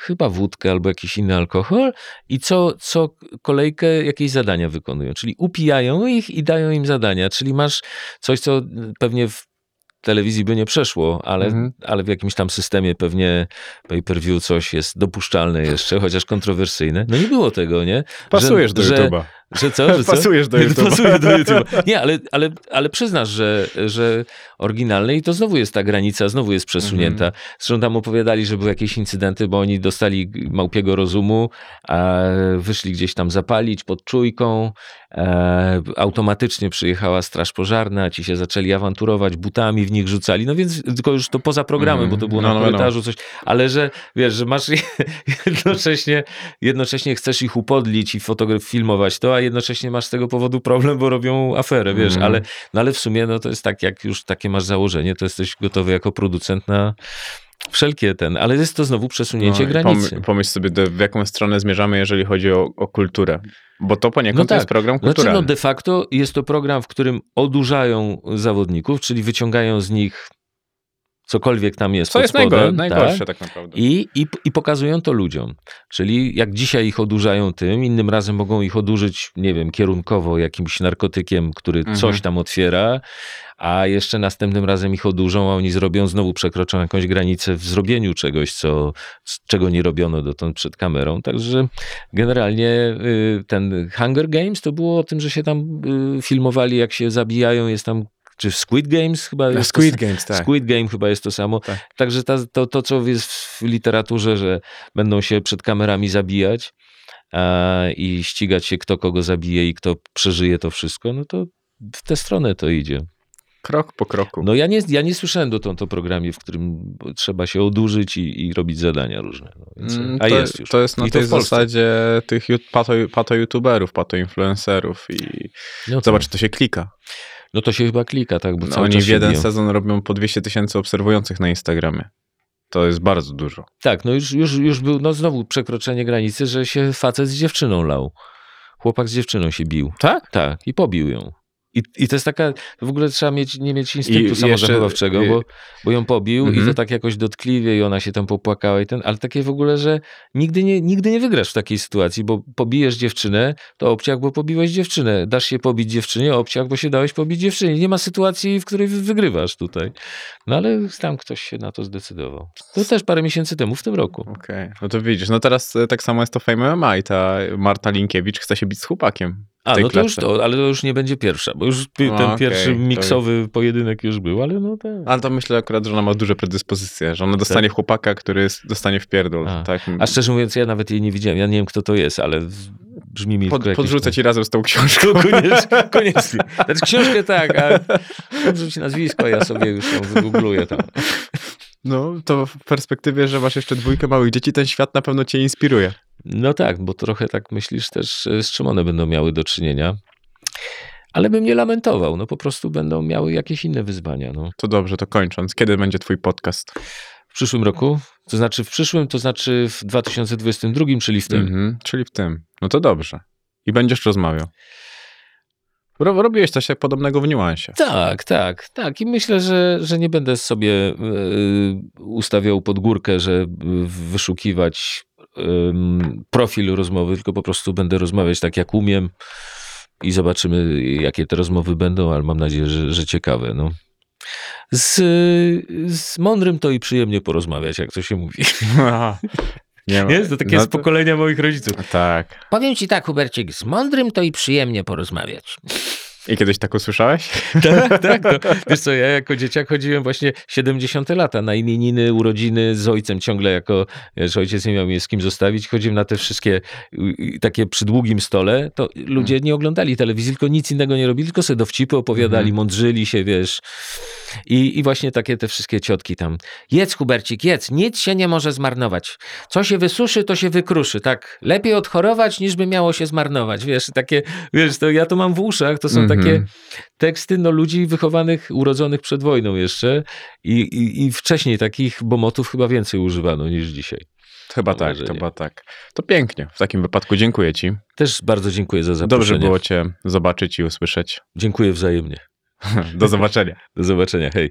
chyba wódkę albo jakiś inny alkohol i co, co kolejkę jakieś zadania wykonują. Czyli upijają ich i dają im zadania. Czyli masz coś, co pewnie w telewizji by nie przeszło, ale, Mhm. ale w jakimś tam systemie pewnie pay-per-view coś jest dopuszczalne jeszcze, chociaż kontrowersyjne. No nie było tego, nie? Pasujesz do że, YouTube'a. Że co? Że co? Pasujesz do YouTube'a. Pasuję do YouTube'a. Nie, ale, ale, ale przyznasz, że, że oryginalne i to znowu jest ta granica, znowu jest przesunięta. Mhm. Zresztą tam opowiadali, że były jakieś incydenty, bo oni dostali małpiego rozumu, a wyszli gdzieś tam zapalić pod czujką, e, automatycznie przyjechała straż pożarna, ci się zaczęli awanturować, butami w nich rzucali, no więc tylko już to poza programem, Mhm. bo to było No, na no korytarzu coś, ale że wiesz, że masz jednocześnie, jednocześnie chcesz ich upodlić i fotograf filmować to, a jednocześnie masz z tego powodu problem, bo robią aferę, wiesz, Mhm. ale, no ale w sumie no to jest tak, jak już takie masz założenie, to jesteś gotowy jako producent na wszelkie ten, ale jest to znowu przesunięcie No granicy. Pom- pomyśl sobie, do, w jaką stronę zmierzamy, jeżeli chodzi o, o kulturę. Bo to poniekąd No tak. jest program Znaczy, kulturalny. no de facto jest to program, w którym odurzają zawodników, czyli wyciągają z nich cokolwiek tam jest Co jest spodem, najgor- tak? najgorsze tak naprawdę. I, i, I pokazują to ludziom. Czyli jak dzisiaj ich odurzają tym, innym razem mogą ich odurzyć, nie wiem, kierunkowo jakimś narkotykiem, który Mhm. coś tam otwiera, a jeszcze następnym razem ich odurzą, a oni zrobią, znowu przekroczą jakąś granicę w zrobieniu czegoś, co, czego nie robiono dotąd przed kamerą. Także generalnie y, ten Hunger Games to było o tym, że się tam y, filmowali, jak się zabijają, jest tam czy w Squid Games chyba jest to Squid Games, tak. Squid Game chyba jest to samo. Tak. Także ta, to, to, co jest w literaturze, że będą się przed kamerami zabijać a, i ścigać się, kto kogo zabije i kto przeżyje to wszystko, no to w tę stronę to idzie. Krok po kroku. No ja nie, ja nie słyszałem dotąd o programie, w którym trzeba się odurzyć i, i robić zadania różne. No, więc, Mm, a to, jest już. To jest na I to tej zasadzie tych pato, pato youtuberów, pato influencerów i No, to, zobacz, to się klika. No to się chyba klika, tak? Bo No, cały oni w jeden biją. sezon robią po 200 tysięcy obserwujących na Instagramie. To jest bardzo dużo. Tak, no już, już, już był, no znowu przekroczenie granicy, że się facet z dziewczyną lał. Chłopak z dziewczyną się bił. Tak? Tak, i pobił ją. I, I to jest taka, w ogóle trzeba mieć, nie mieć instynktu I samozachowawczego, i- bo, bo ją pobił i Mhm. to tak jakoś dotkliwie i ona się tam popłakała i ten, ale takie w ogóle, że nigdy nie, nigdy nie wygrasz w takiej sytuacji, bo pobijesz dziewczynę, to obciach, bo pobiłeś dziewczynę. Dasz się pobić dziewczynie, obciach, bo się dałeś pobić dziewczynie. Nie ma sytuacji, w której wy- wygrywasz tutaj. No ale tam ktoś się na to zdecydował. To też parę miesięcy temu, w tym roku. Okej, no to widzisz. No teraz e, tak samo jest to Fame MMA i ta Marta Linkiewicz chce się bić z chłopakiem. A, no to już to, ale to już nie będzie pierwsza, bo już ten okej, pierwszy miksowy pojedynek już był, ale no tak. Ale to myślę akurat, że ona ma duże predyspozycje, że ona dostanie chłopaka, który dostanie w pierdol. A. Tak? A szczerze mówiąc, ja nawet jej nie widziałem. Ja nie wiem, kto to jest, ale brzmi mi Pod, jakiś- podrzucę ci razem z tą książką. Koniecznie, koniecznie. Znaczy książkę tak, a podrzuć nazwisko, ja sobie już ją wygoogluję tam. No, to w perspektywie, że masz jeszcze dwójkę małych dzieci, ten świat na pewno cię inspiruje. No tak, bo trochę tak myślisz też, e, z czym one będą miały do czynienia. Ale bym nie lamentował, no po prostu będą miały jakieś inne wyzwania. No. To dobrze, to kończąc. Kiedy będzie twój podcast? W przyszłym roku, to znaczy w przyszłym, to znaczy w 2022, czyli w tym. Mhm, czyli w tym. No to dobrze. I będziesz rozmawiał. Ro, robiłeś coś podobnego w niuansie. Tak, tak, tak. I myślę, że, że nie będę sobie y, ustawiał pod górkę, że wyszukiwać ym, profil rozmowy, tylko po prostu będę rozmawiać tak, jak umiem i zobaczymy, jakie te rozmowy będą, ale mam nadzieję, że, że ciekawe. No. Z, z mądrym to i przyjemnie porozmawiać, jak to się mówi. Nie ma- Nie? To takie no z pokolenia moich rodziców. Tak. Powiem ci tak, Hubercik, z mądrym to i przyjemnie porozmawiać. I kiedyś tak usłyszałeś? Tak, tak. No. Wiesz co, ja jako dzieciak chodziłem właśnie 70 lata na imieniny, urodziny z ojcem ciągle jako, wiesz, ojciec nie miał mnie z kim zostawić. Chodziłem na te wszystkie y, y, takie przy długim stole, to ludzie nie oglądali telewizji, tylko nic innego nie robili, tylko sobie dowcipy opowiadali, Mhm. mądrzyli się, wiesz. I, I właśnie takie te wszystkie ciotki tam. Jedz, Hubercik, jedz, nic się nie może zmarnować. Co się wysuszy, to się wykruszy, tak. Lepiej odchorować, niż by miało się zmarnować, wiesz, takie, wiesz, to ja to mam w uszach, to są Mhm. takie teksty no, ludzi wychowanych, urodzonych przed wojną jeszcze i, i, i wcześniej takich bomotów chyba więcej używano niż dzisiaj. Chyba tak, wrażenie. chyba tak. To pięknie. W takim wypadku dziękuję ci. Też bardzo dziękuję za Dobrze zaproszenie. było cię zobaczyć i usłyszeć. Dziękuję wzajemnie. Do zobaczenia. Do zobaczenia, hej.